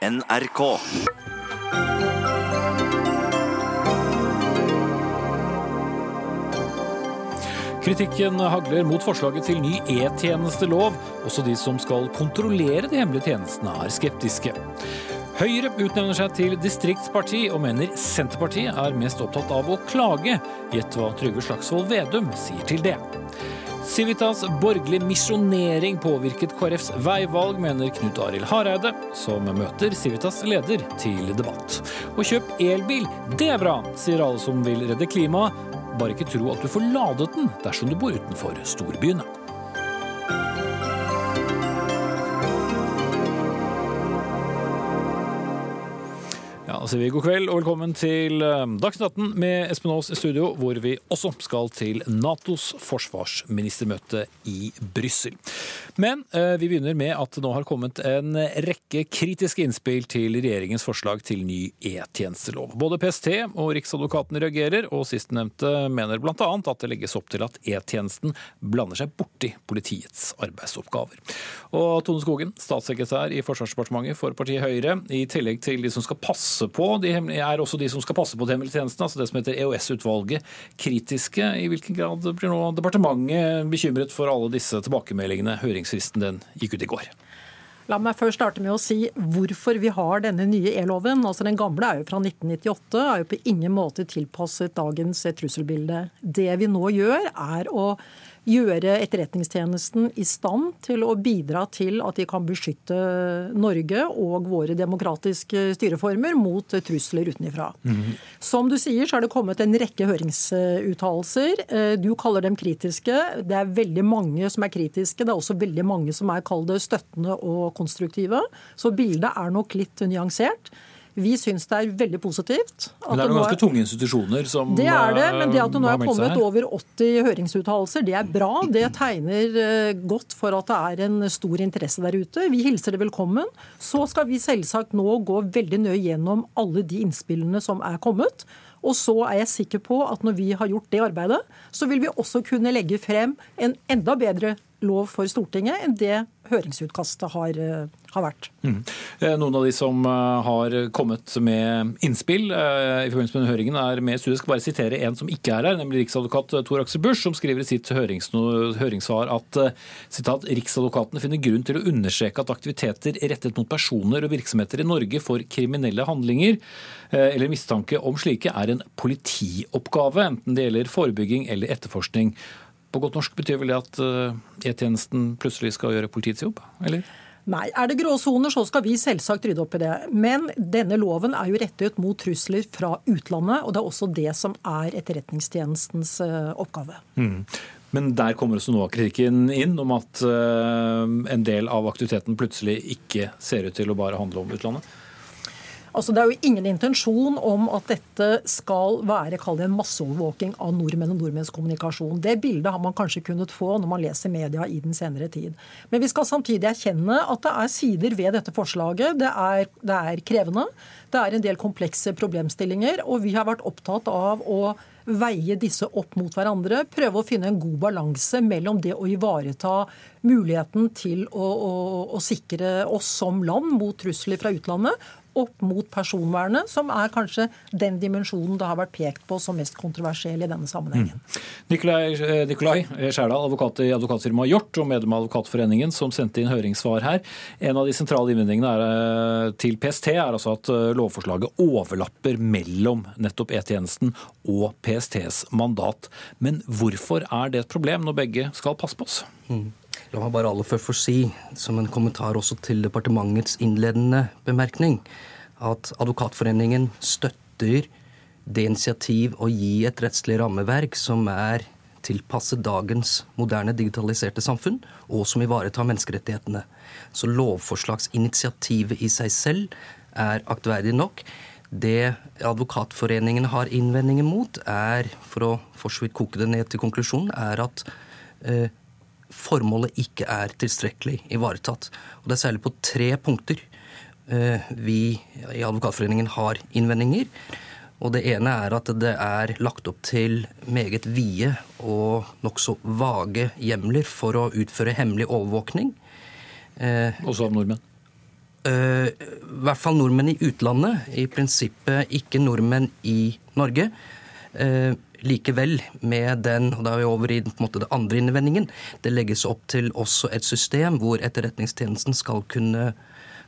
NRK. Kritikken hagler mot forslaget til ny e-tjenestelov. Også de som skal kontrollere de hemmelige tjenestene, er skeptiske. Høyre utnevner seg til distriktsparti og mener Senterpartiet er mest opptatt av å klage. Gjett hva Trygve Slagsvold Vedum sier til det. Civitas borgerlig misjonering påvirket KrFs veivalg, mener Knut Arild Hareide, som møter Civitas leder til debatt. Og kjøp elbil, det er bra, sier alle som vil redde klimaet. Bare ikke tro at du får ladet den dersom du bor utenfor storbyene. Sier vi god kveld og velkommen til eh, Dagsnytt 18 med Espen Aas i studio, hvor vi også skal til Natos forsvarsministermøte i Brussel. Men eh, vi begynner med at det nå har kommet en rekke kritiske innspill til regjeringens forslag til ny e-tjenestelov. Både PST og Riksadvokaten reagerer, og sistnevnte mener bl.a. at det legges opp til at e-tjenesten blander seg borti politiets arbeidsoppgaver. Og Tone Skogen, statssekretær i Forsvarsdepartementet for partiet Høyre, i tillegg til de som skal passe på, de er også de som skal passe på de hemmelige tjenestene, altså det som heter EOS-utvalget, kritiske. I hvilken grad blir nå departementet bekymret for alle disse tilbakemeldingene? Høringsfristen den gikk ut i går. La meg først starte med å si hvorfor vi har denne nye e-loven. Altså Den gamle er jo fra 1998, er jo på ingen måte tilpasset dagens trusselbilde. Det vi nå gjør, er å gjøre Etterretningstjenesten i stand til å bidra til at de kan beskytte Norge og våre demokratiske styreformer mot trusler utenfra. Mm. Som du sier, så er det kommet en rekke høringsuttalelser. Du kaller dem kritiske. Det er veldig mange som er kritiske. Det er også veldig mange som er kall det støttende og konstruktive. Så bildet er nok litt nyansert. Vi syns det er veldig positivt. men det er noen ganske tunge institusjoner som Det er det, men det at det nå er kommet over 80 høringsuttalelser, det er bra. Det tegner godt for at det er en stor interesse der ute. Vi hilser det velkommen. Så skal vi selvsagt nå gå veldig nøye gjennom alle de innspillene som er kommet. Og så er jeg sikker på at når vi har gjort det arbeidet, så vil vi også kunne legge frem en enda bedre lov for Stortinget enn det høringsutkastet har, har vært. Mm. Noen av de som har kommet med innspill i forbindelse med høringen er med i studiet. Jeg skal bare sitere en som ikke er her, nemlig riksadvokat Tor Aksel Busch, som skriver i sitt høringssvar at sitat, Riksadvokaten finner grunn til å understreke at aktiviteter rettet mot personer og virksomheter i Norge for kriminelle handlinger eller mistanke om slike er en politioppgave, enten det gjelder forebygging eller etterforskning. På godt norsk betyr vel det at E-tjenesten plutselig skal gjøre politiets jobb, eller? Nei, er det gråsoner, så skal vi selvsagt rydde opp i det. Men denne loven er jo rettet mot trusler fra utlandet, og det er også det som er Etterretningstjenestens oppgave. Mm. Men der kommer også noe av kritikken inn, om at en del av aktiviteten plutselig ikke ser ut til å bare handle om utlandet? Altså, det er jo ingen intensjon om at dette skal være det en masseovervåking av nordmenn og nordmenns kommunikasjon. Det bildet har man kanskje kunnet få når man leser media i den senere tid. Men vi skal samtidig erkjenne at det er sider ved dette forslaget. Det er, det er krevende. Det er en del komplekse problemstillinger. Og vi har vært opptatt av å veie disse opp mot hverandre. Prøve å finne en god balanse mellom det å ivareta muligheten til å, å, å sikre oss som land mot trusler fra utlandet, opp mot personvernet, som er kanskje den dimensjonen det har vært pekt på som mest kontroversiell i denne sammenhengen. Mm. Nikolai, Nikolai Skjærdal, advokat i advokatfirmaet Hjort og medlem av Advokatforeningen, som sendte inn høringssvar her. En av de sentrale innvendingene er, til PST er altså at lovforslaget overlapper mellom nettopp E-tjenesten og PSTs mandat. Men hvorfor er det et problem når begge skal passe på oss? Mm. La meg bare aller først få si, som en kommentar også til departementets innledende bemerkning, at Advokatforeningen støtter det initiativ å gi et rettslig rammeverk som er tilpasset dagens moderne digitaliserte samfunn, og som ivaretar menneskerettighetene. Så lovforslagsinitiativet i seg selv er aktverdig nok. Det Advokatforeningen har innvendinger mot, er, for å for koke det ned til konklusjonen, er at eh, formålet ikke er tilstrekkelig ivaretatt. Og Det er særlig på tre punkter eh, vi i Advokatforeningen har innvendinger. Og Det ene er at det er lagt opp til meget vide og nokså vage hjemler for å utføre hemmelig overvåkning. Eh, Også av nordmenn? øh, i hvert fall nordmenn i utlandet, i prinsippet ikke nordmenn i Norge. Likevel, med den, og da er vi over i måte, det andre innvendingen, det legges opp til også et system hvor Etterretningstjenesten skal kunne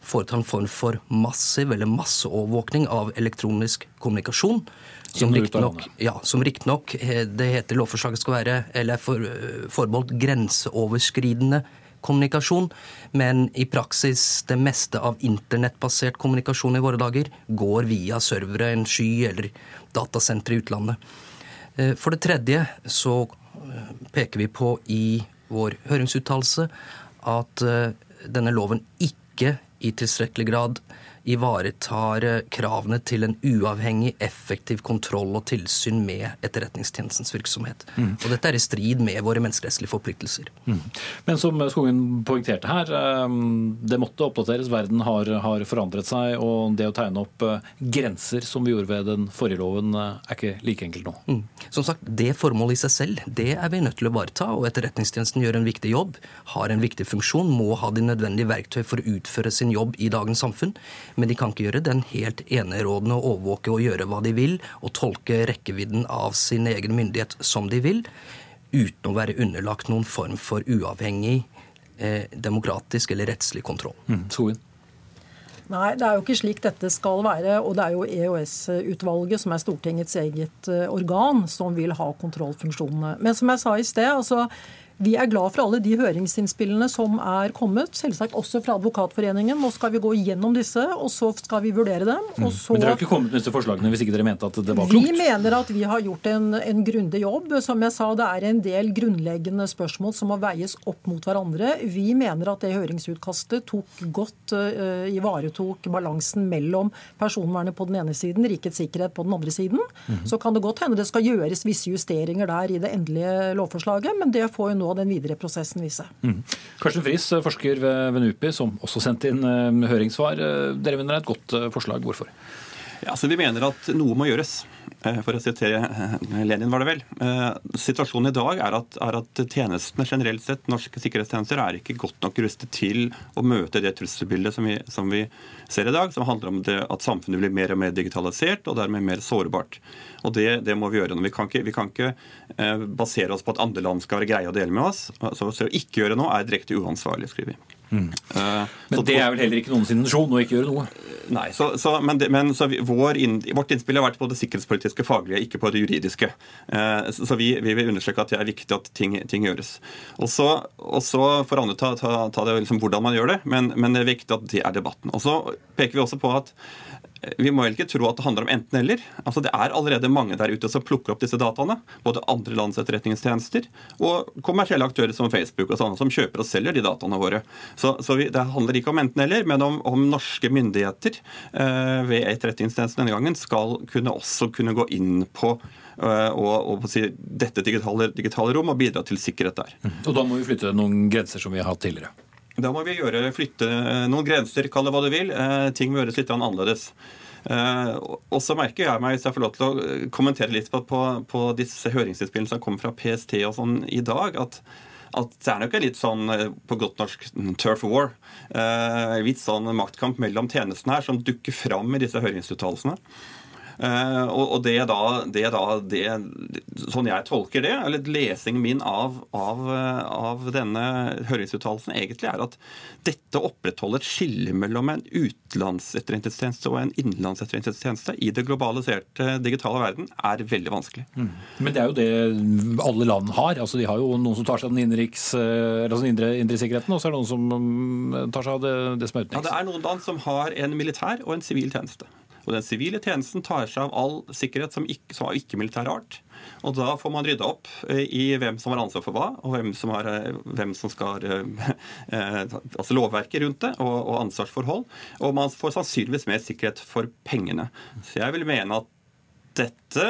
foreta en form for massiv eller masseovervåkning av elektronisk kommunikasjon. Som riktignok ja, riktig det heter lovforslaget skal være, eller er for, forbeholdt grenseoverskridende kommunikasjon, men i praksis det meste av internettbasert kommunikasjon i våre dager går via servere, en sky eller datasentre i utlandet. Eh, for det tredje så eh, peker vi på i vår høringsuttalelse at eh, denne loven ikke i tilstrekkelig grad ivaretar eh, kravene til en uavhengig, effektiv kontroll og tilsyn med Etterretningstjenestens virksomhet. Mm. Og dette er i strid med våre menneskerettslige forpliktelser. Mm. Men som Skogen poengterte her, eh, det måtte oppdateres. Verden har, har, forandret seg. Og det å tegne opp eh, grenser, som vi gjorde ved den forrige loven, er ikke like enkelt nå. Mm. Som sagt, det formålet i seg selv, det er vi nødt til å ivareta. Og Etterretningstjenesten gjør en viktig jobb, har en viktig funksjon, må ha de nødvendige verktøy for å utføre sin jobb i dagens samfunn. Men de kan ikke gjøre den helt enerådende å overvåke og gjøre hva de vil, og tolke rekkevidden av sin egen myndighet som de vil, uten å være underlagt noen form for uavhengig eh, demokratisk eller rettslig kontroll. Mm. Nei, det er jo ikke slik dette skal være. Og det er jo EOS-utvalget, som er Stortingets eget eh, organ, som vil ha kontrollfunksjonene. Men som jeg sa i sted, altså vi er glad for alle de høringsinnspillene som er kommet, selvsagt også fra Advokatforeningen. Nå skal vi gå gjennom disse, og så skal vi vurdere dem. Mm. Så... Men Dere har ikke kommet med disse forslagene hvis ikke dere mente at det var klokt? Vi mener at vi har gjort en, en grundig jobb. Som jeg sa, det er en del grunnleggende spørsmål som må veies opp mot hverandre. Vi mener at det høringsutkastet tok godt uh, ivaretok balansen mellom personvernet på den ene siden, rikets sikkerhet på den andre siden. Mm. Så kan det godt hende det skal gjøres visse justeringer der i det endelige lovforslaget, men det får jo nå den videre prosessen vise. Mm. Karsten Friis, forsker ved NUPI, som også sendte inn eh, høringssvar. Eh, dere mener det er et godt eh, forslag. Hvorfor? Ja, altså vi mener at noe må gjøres. For å sitere Lenin, var det vel. Situasjonen i dag er at, er at, tjenestene generelt sett, norske sikkerhetstjenester, er ikke godt nok rustet til å møte det trusselbildet som vi, som vi ser i dag, som handler om det, at samfunnet blir mer og mer digitalisert og dermed mer sårbart. Og det, det må vi gjøre. Vi kan ikke, vi kan ikke eh, basere oss på at andre land skal være greie å dele med oss. Så, så å ikke gjøre noe er direkte uansvarlig, skriver vi. Mm. Uh, men det er vel heller ikke noens intensjon å ikke gjøre noe? Nei, så, så men, det, men så vi, vår inn, vårt innspill har vært på det sikkerhetspolitiske faglige, ikke på det juridiske. Uh, så vi, vi, vil understreke at det er viktig at ting, ting gjøres. Og så får andre ta, ta, ta det liksom hvordan man gjør det, men, men, det er viktig at det er debatten. Og så peker vi også på at vi må vel ikke tro at det handler om enten-eller. Altså, det er allerede mange der ute som plukker opp disse dataene. Både andre lands etterretningstjenester og kommersielle aktører som Facebook og sånne, som kjøper og selger de dataene våre. Så, så vi, Det handler ikke om enten-eller, men om, om, norske myndigheter eh, ved etterretningstjenesten denne gangen skal kunne også kunne gå inn på eh, og, og si, dette digitale, digitale rom og bidra til sikkerhet der. Mm. Og da må vi flytte noen grenser som vi har hatt tidligere? Da må vi gjøre, flytte noen grenser, kall det hva du vil. Eh, ting må gjøres litt annerledes. Eh, og så merker jeg meg, hvis jeg får lov til å kommentere litt på, på, på disse høringsinnspillene som kommer fra PST og sånn i dag, at, at det er nok en litt sånn eh, på godt norsk turf war. Litt sånn maktkamp mellom tjenestene her som dukker fram i disse høringsuttalelsene. Eh, og det da, det da det, Sånn jeg tolker det, eller lesingen min av, av, av denne høringsuttalelsen, egentlig er at dette opprettholder et skille mellom en utenlandsetterretningstjeneste og en innenlandsetterretningstjeneste i det globaliserte digitale verden, er veldig vanskelig. Mm. Men det er jo det alle land har. altså De har jo noen som tar seg av den innenriks, altså den indre, indre, sikkerheten, og så er det noen som mm, tar seg av det, det som er utenriks. Ja, det er noen land som har en militær og en sivil tjeneste. Og den sivile tjenesten tar seg av all sikkerhet som, ikke, som har ikke-militær art. Og da får man rydda opp eh, i hvem som har ansvar for hva, og hvem som, har, eh, hvem som skal eh, Altså lovverket rundt det, og, og ansvarsforhold. Og man får sannsynligvis mer sikkerhet for pengene. Så jeg vil mene at dette,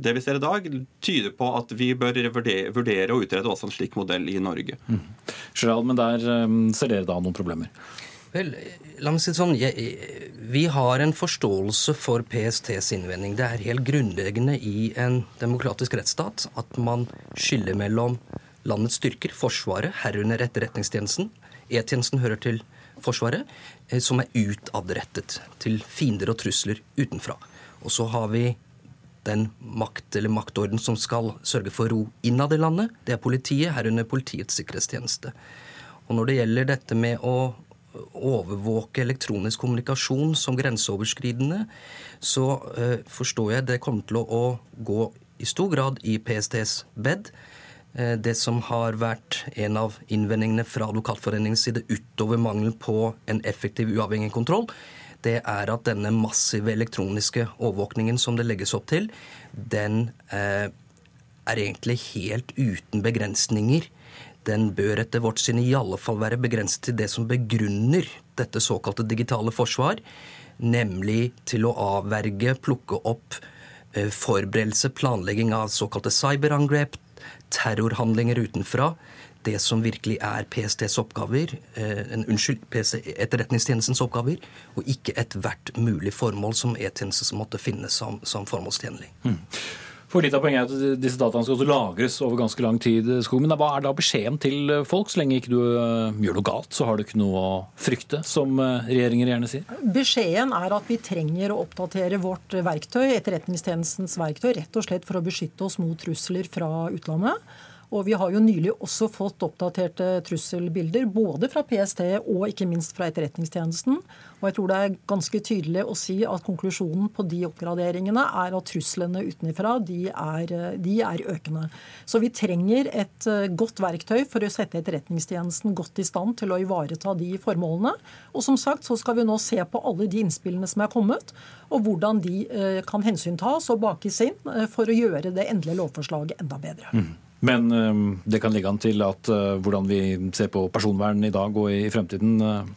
det vi ser i dag, tyder på at vi bør vurdere og utrede også en slik modell i Norge. Mm. Gerald, men der ser dere da noen problemer? Vel, la meg si det sånn. Jeg, vi har en forståelse for PSTs innvending. Det er helt grunnleggende i en demokratisk rettsstat at man skiller mellom landets styrker, Forsvaret, herunder Etterretningstjenesten. E-tjenesten hører til Forsvaret, eh, som er utadrettet til fiender og trusler utenfra. Og så har vi den makt eller maktorden som skal sørge for ro innad i landet. Det er politiet, herunder Politiets sikkerhetstjeneste. Og når det gjelder dette med å overvåke elektronisk kommunikasjon som grenseoverskridende, så uh, forstår jeg det kommer til å, gå i stor grad i PSTs bed. Uh, det som har vært en av innvendingene fra Advokatforeningens side utover mangelen på en effektiv, uavhengig kontroll, det er at denne massive elektroniske overvåkningen som det legges opp til, den uh, er egentlig helt uten begrensninger den bør etter vårt syn i alle fall være begrenset til det som begrunner dette såkalte digitale forsvar, nemlig til å avverge, plukke opp eh, forberedelse, planlegging av såkalte cyberangrep, terrorhandlinger utenfra. Det som virkelig er PSTs oppgaver, eh, unnskyld, PC, Etterretningstjenestens oppgaver, og ikke ethvert mulig formål som E-tjeneste som måtte finnes som, som formålstjenlig. Mm. For litt av poenget er at disse dataene skal også lagres over ganske lang tid. Men hva er da beskjeden til folk? Så lenge ikke du eh, gjør noe galt, så har du ikke noe å frykte, som eh, regjeringer gjerne sier? Beskjeden er at vi trenger å oppdatere vårt verktøy, etterretningstjenestens verktøy, rett og slett for å beskytte oss mot trusler fra utlandet. Og vi har jo nylig også fått oppdaterte trusselbilder, både fra PST og ikke minst fra Etterretningstjenesten. Og jeg tror det er ganske tydelig å si at konklusjonen på de oppgraderingene er at truslene utenfra de de er økende. Så vi trenger et eh, godt verktøy for å sette Etterretningstjenesten godt i stand til å ivareta de formålene. Og som sagt så skal vi nå se på alle de innspillene som er kommet, og hvordan de eh, kan hensyntas og bakes inn eh, for å gjøre det endelige lovforslaget enda bedre. Mm. Men ehm, det kan ligge an til at eh, hvordan vi ser på personvern i dag og i fremtiden eh,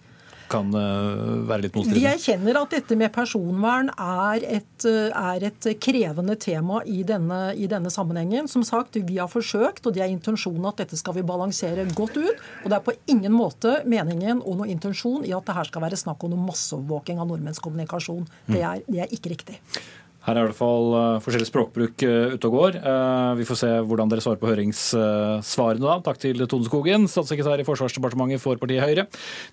kan eh, være litt motstridende? Vi erkjenner at dette med personvern er et, er et krevende tema i denne, i denne, sammenhengen. Som sagt, Vi har forsøkt, og det er intensjonen at dette skal vi balansere godt ut. Og det er på ingen måte meningen og noe intensjon i at det her skal være snakk om noe masseovervåking av nordmenns kommunikasjon. Det er, det er ikke riktig. Her er i hvert fall uh, forskjellig språkbruk uh, ute og går. Uh, vi får se hvordan dere svarer på høringssvarene da. Takk til Tone Skogen, statssekretær i Forsvarsdepartementet for partiet Høyre.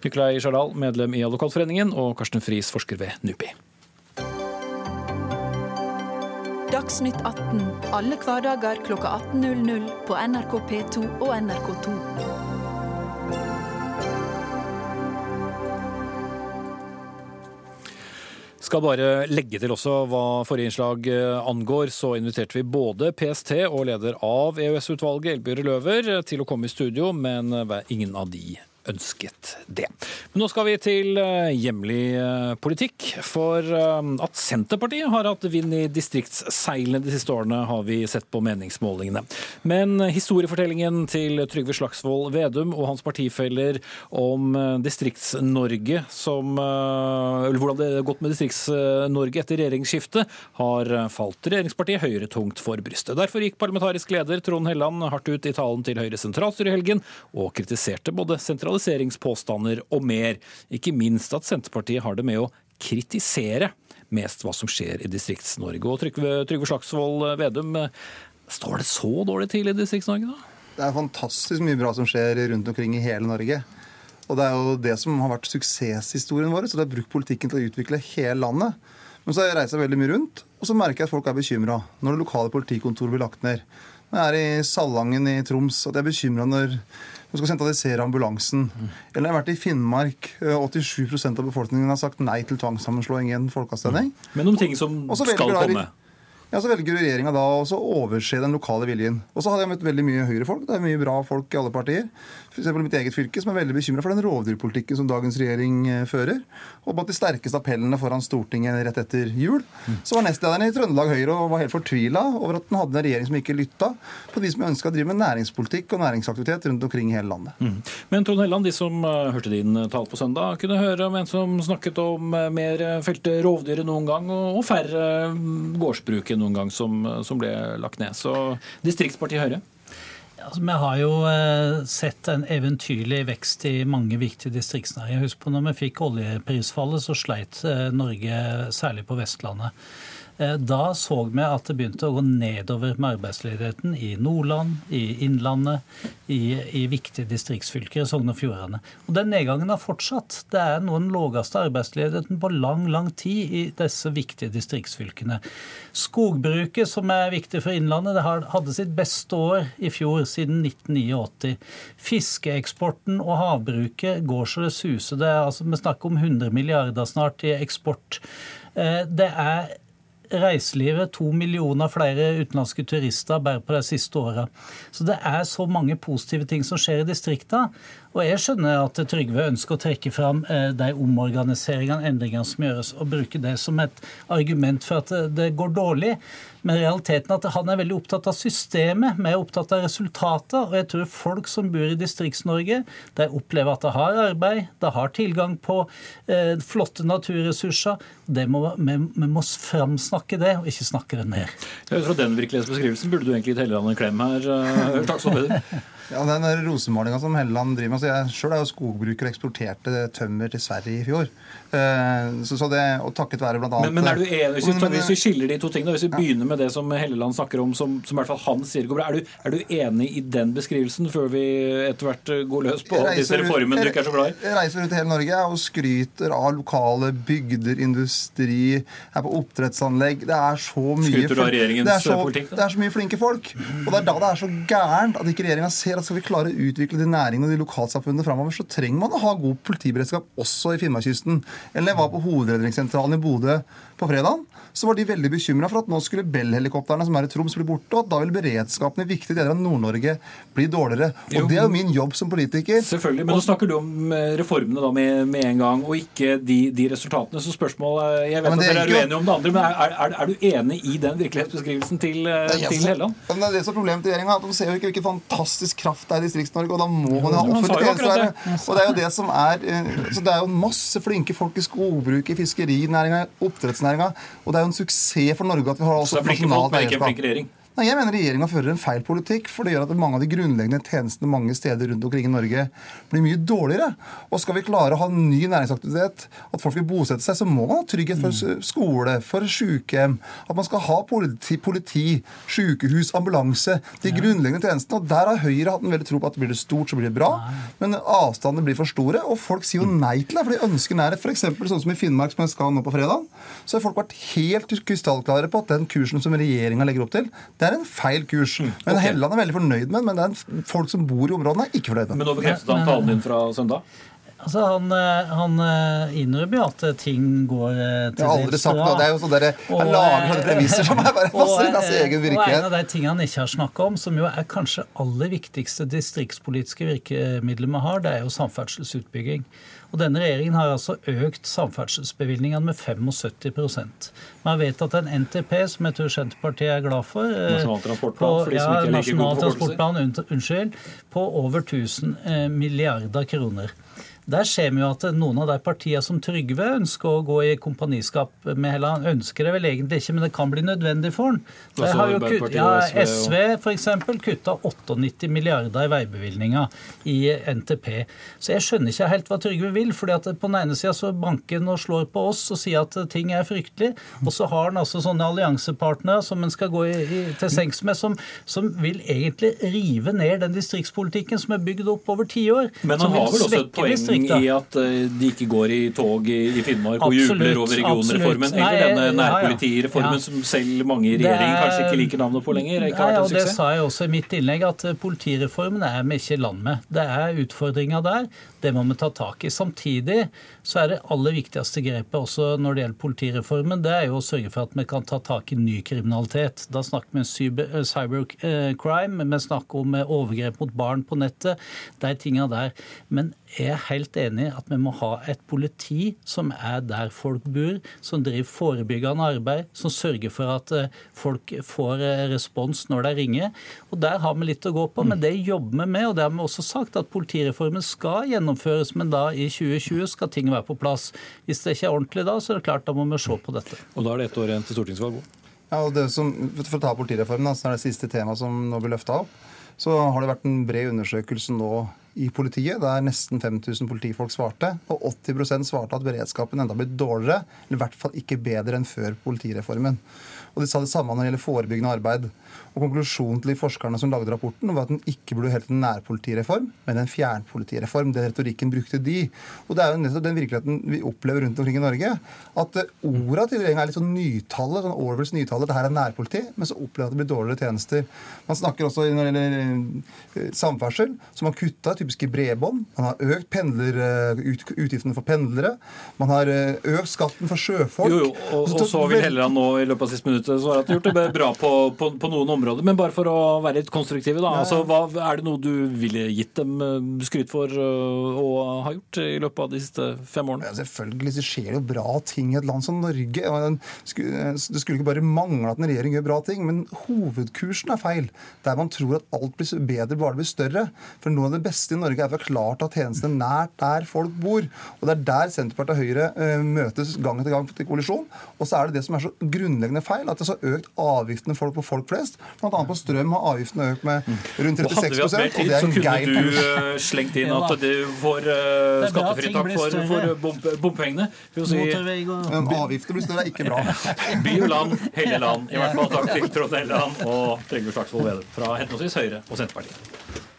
Nikolai Sjardal, medlem i Advokatforeningen, og Karsten Friis, forsker ved NUPI. Dagsnytt 18 alle hverdager kl 18.00 på NRK P2 og NRK2. Skal bare legge til også hva forrige innslag eh, angår, så inviterte vi både PST og leder av EØS-utvalget, Elbjørg Løver, til å komme i studio, men eh, ingen av de ønsket det. Men nå skal vi til eh, hjemlig eh, politikk. For eh, at Senterpartiet har hatt vind i distriktsseilene de siste årene, har vi sett på meningsmålingene. Men historiefortellingen til Trygve Slagsvold Vedum og hans partifeller om Distrikts-Norge, som Eller hvordan det har gått med Distrikts-Norge etter regjeringsskiftet, har falt regjeringspartiet Høyre tungt for brystet. Derfor gikk parlamentarisk leder Trond Helland hardt ut i talen til Høyres sentralstyre i helgen, og kritiserte både sentralisering sentraliseringspåstander og mer. Ikke minst at Senterpartiet har det med å kritisere mest hva som skjer i Distrikts-Norge. Og Trygve, Trygve Slagsvold Vedum, står det så dårlig til i Distrikts-Norge da? Det er fantastisk mye bra som skjer rundt omkring i hele Norge. Og det er jo det som har vært suksesshistorien vår. Så det har brukt politikken til å utvikle hele landet. Men så har jeg reist veldig mye rundt, og så merker jeg at folk er bekymra når det lokale politikontoret blir lagt ned. Når jeg er i Salangen i Troms, at jeg er bekymra når man skal sentralisere ambulansen. Eller jeg har vært i Finnmark. 87 eh, av befolkningen har sagt nei til tvangssammenslåing i en folkeavstemning. Men noen ting som skal komme? Ja, Så velger regjeringa da å overse den lokale viljen. Og så hadde jeg møtt veldig mye Høyre-folk. Det er mye bra folk i alle partier. F.eks. mitt eget fylke, som er veldig bekymra for den rovdyrpolitikken som dagens regjering eh, fører. Og blant de sterkeste appellene foran Stortinget rett etter jul, så var nestlederen i Trøndelag Høyre og var helt fortvila over at den hadde en regjering som ikke lytta på de som ønska å drive med næringspolitikk og næringsaktivitet rundt omkring i hele landet. Mm. Men Trond Helland, de som uh, hørte din uh, tale på søndag, kunne høre om en som snakket om mer felte rovdyr enn noen gang, og færre gårdsbruk enn noen gang som, som ble lagt ned. Så distriktspartiet Høyre? Altså, vi har jo eh, sett en eventyrlig vekst i mange viktige distriktsnæringer. Husk på når vi fikk oljeprisfallet, så sleit eh, Norge særlig på Vestlandet. Eh, da så vi at det begynte å gå nedover med arbeidsledigheten i Nordland, i Innlandet, i, i viktige distriktsfylker i Sogn og Fjordane. Og den nedgangen har fortsatt. Det er nå den laveste arbeidsledigheten på lang, lang tid i disse viktige distriktsfylkene. Skogbruket, som er viktig for Innlandet, det hadde sitt beste år i fjor, siden 1989. Fiskeeksporten og havbruket går så det suser. Det er, altså, vi snakker om 100 milliarder snart i eksport. Eh, det er reiselivet to millioner flere utenlandske turister bare på de siste åra. Så det er så mange positive ting som skjer i distriktene. Og jeg skjønner at Trygve ønsker å trekke fram eh, de omorganiseringene, endringene som gjøres, og bruke det som et argument for at det går dårlig. Men realiteten er at han er veldig opptatt av systemet, vi er opptatt av resultater. Og jeg tror folk som bor i Distrikts-Norge, de opplever at de har arbeid, de har tilgang på eh, flotte naturressurser. Må, vi, vi, må framsnakke det, og ikke snakke det ned. Fra den virkelighetsbeskrivelsen burde du egentlig gitt Helleland en klem her. Uh, takk så mye. Ja, Den rosemalinga som Helleland driver med altså Jeg sjøl er jo skogbruker og eksporterte tømmer til Sverige i fjor. Eh, så, så det, og takket være blant annet Men, men er du enig, hvis, vi, hvis vi skiller de to tingene, hvis vi ja. begynner med det som Helleland snakker om, som, som i hvert fall han sier går bra, er du, er du enig i den beskrivelsen før vi etter hvert går løs på disse reformene du ikke er så glad i? Jeg reiser rundt i hele Norge og skryter av lokale bygder, industri, er på oppdrettsanlegg. Det er så mye Skryter du av regjeringens det så, politikk? Da? Det er så mye flinke folk. Og det er da det er så gærent at ikke regjeringa ser at skal vi klare å utvikle de næringene og de lokalsamfunnene framover, så trenger man å ha god politiberedskap også i Finnmarkskysten. Eller jeg var på Hovedredningssentralen i Bodø på fredag, så var de veldig bekymra for at nå skulle Bell-helikoptrene som er i Troms, bli borte, og at da vil beredskapen i viktige deler av Nord-Norge bli dårligere. Og jo, Det er jo min jobb som politiker. Selvfølgelig, Men nå snakker du om eh, reformene da med, med en gang, og ikke de, de resultatene. Så spørsmålet Jeg vet ja, at dere er uenige om det andre, men er, er, er, du enig i den virkelighetsbeskrivelsen til, eh, til Helland? Det er det som er problemet til regjeringa. De ser jo ikke hvilken fantastisk kraft det er i Distrikts-Norge, og da må man ha offentlig tjeneste. Og det er jo det som er eh, Så det er jo masse flinke folk i skogbruket, i fiskerinæringa, oppdrettsnæringa, og det er jo en suksess for Norge at vi har også nasjonalt eierskap. Nei, Jeg mener regjeringa fører en feil politikk. For det gjør at mange av de grunnleggende tjenestene mange steder rundt omkring i Norge blir mye dårligere. Og skal vi klare å ha ny næringsaktivitet, at folk vil bosette seg, så må man ha trygghet for mm. skole, for sykehjem. At man skal ha politi, politi sykehus, ambulanse. De grunnleggende tjenestene. Og der har Høyre hatt en veldig tro på at blir det stort, så blir det bra. Men avstandene blir for store, og folk sier jo mm. nei til det, for de ønsker nærhet. F.eks. sånn som i Finnmark, som jeg skal nå på fredag, så har folk vært helt krystallklare på at den kursen som regjeringa legger opp til, det det er en feil kurs. Men okay. Helleland er veldig fornøyd med den, men det er folk som bor i områdene, er ikke fornøyd med Men nå bekreftet han talen din fra søndag? Altså, Han, eh, han eh, innrømmer jo at eh, ting går til dels har aldri sagt noe. Det er jo sånn dere, Jeg lager sånne premisser som er bare passer inn hans egen virkelighet. Og En av de tingene han ikke har snakka om, som jo er kanskje aller viktigste distriktspolitiske virkemidlet vi har, det er jo samferdselsutbygging. Og Denne regjeringen har altså økt samferdselsbevilgningene med 75% Vi har vedtatt en NTP som jeg tror Senterpartiet er glad for. Eh, Nasjonal transportplan, ikke ja, Nasjonal transportplan, unnskyld. På over 1000 eh, milliarder kroner. Der ser vi jo at noen av de partiene som Trygve ønsker å gå i kompaniskap med Helland, ønsker det vel egentlig ikke, men det kan bli nødvendig for han. De har jo kutt, ja, SV f.eks. kutta 98 milliarder i veibevilgninger i NTP. Så jeg skjønner ikke helt hva Trygve vil. fordi at på den ene sida så banker han og slår på oss og sier at ting er fryktelig, og så har han altså sånne alliansepartnere som en skal gå i, i, til sengs med, som, som, vil egentlig rive ned den distriktspolitikken som er bygd opp over tiår. Men han har vel også et poeng distrikta. i at eh, de ikke går i tog i Finnmark og jubler over regionreformen? Eller denne nærpolitireformen ja, ja. som selv mange i regjeringen kanskje ikke liker navnet på lenger? Ikke nei, og Det sa jeg også i mitt innlegg, at eh, politireformen er vi ikke i land med. Det er utfordringer der. Det må vi ta tak i. Samtidig så er det aller viktigste grepet også når det gjelder politireformen, det er jo å sørge for at vi kan ta tak i ny kriminalitet. Da snakker vi om cybercrime, vi snakker om overgrep mot barn på nettet, de tinga der. Men er helt enig i at vi må ha et politi som er der folk bor, som driver forebyggende arbeid, som sørger for at eh, folk får eh, respons når de ringer. Og Der har vi litt å gå på, men det jobber vi med. og Det har vi også sagt at politireformen skal gjennomføres, men da i 2020 skal ting være på plass. Hvis det ikke er ordentlig da, så er det klart da må vi se på dette. Og da er det ett år igjen til stortingsvalg? Ja, og det som, For å ta politireformen, så er det siste temaet som nå blir løfta opp, så har det vært en bred undersøkelse nå i politiet, der nesten 5000 politifolk svarte. Og 80% svarte at beredskapen enda blitt dårligere, eller i hvert fall ikke bedre enn før politireformen. Og de sa det samme når det gjelder forebyggende arbeid. Og Konklusjonen til de forskerne som lagde rapporten, var at den ikke burde helt en nærpolitireform, men en fjernpolitireform. Den retorikken brukte de. Og det er jo nettopp den virkeligheten vi opplever rundt omkring i Norge. At eh, orda til regjeringa er litt sånn nytale, sånn Orwells nytale. Det her er nærpoliti, men så opplever at det blir dårligere tjenester. Man snakker også når det gjelder eh, samferdsel, så man kutta typiske bredbånd. Man har økt pendler, eh, ut, utgiftene for pendlere. Man har økt skatten for sjøfolk. Jo, jo, og, og så vil Helleland nå i løpet av siste minuttet svare at de har gjort det bra på, på, på noen områder områder. Men bare for å være litt konstruktive, da. Altså, hva, er det noe du ville gitt dem eh, skryt for og å ha gjort i løpet av de siste fem årene? Ja, selvfølgelig så skjer det jo bra ting i et land som Norge. Det skulle ikke bare mangle at en regjering gjør bra ting, men hovedkursen er feil. Der man tror at alt blir bedre bare det blir større. For noe av det beste i Norge er forklart av tjenestene nært der folk bor. Og det er der Senterpartiet og Høyre møtes gang etter gang til kollisjon. Og så er det det som er så grunnleggende feil, at det har økt avgiftene folk på folk flest. Bl.a. på strøm har avgiftene økt med rundt 36 Hadde vi hatt mer tid, så kunne du uh, slengt inn at du får uh, skattefritak for, for bompengene. Si, avgifter blir større er ikke bra. By og land, hele land. I hvert fall takk til Trond Helleland og Trygve Slagsvold Vedum fra henholdsvis Høyre og Senterpartiet.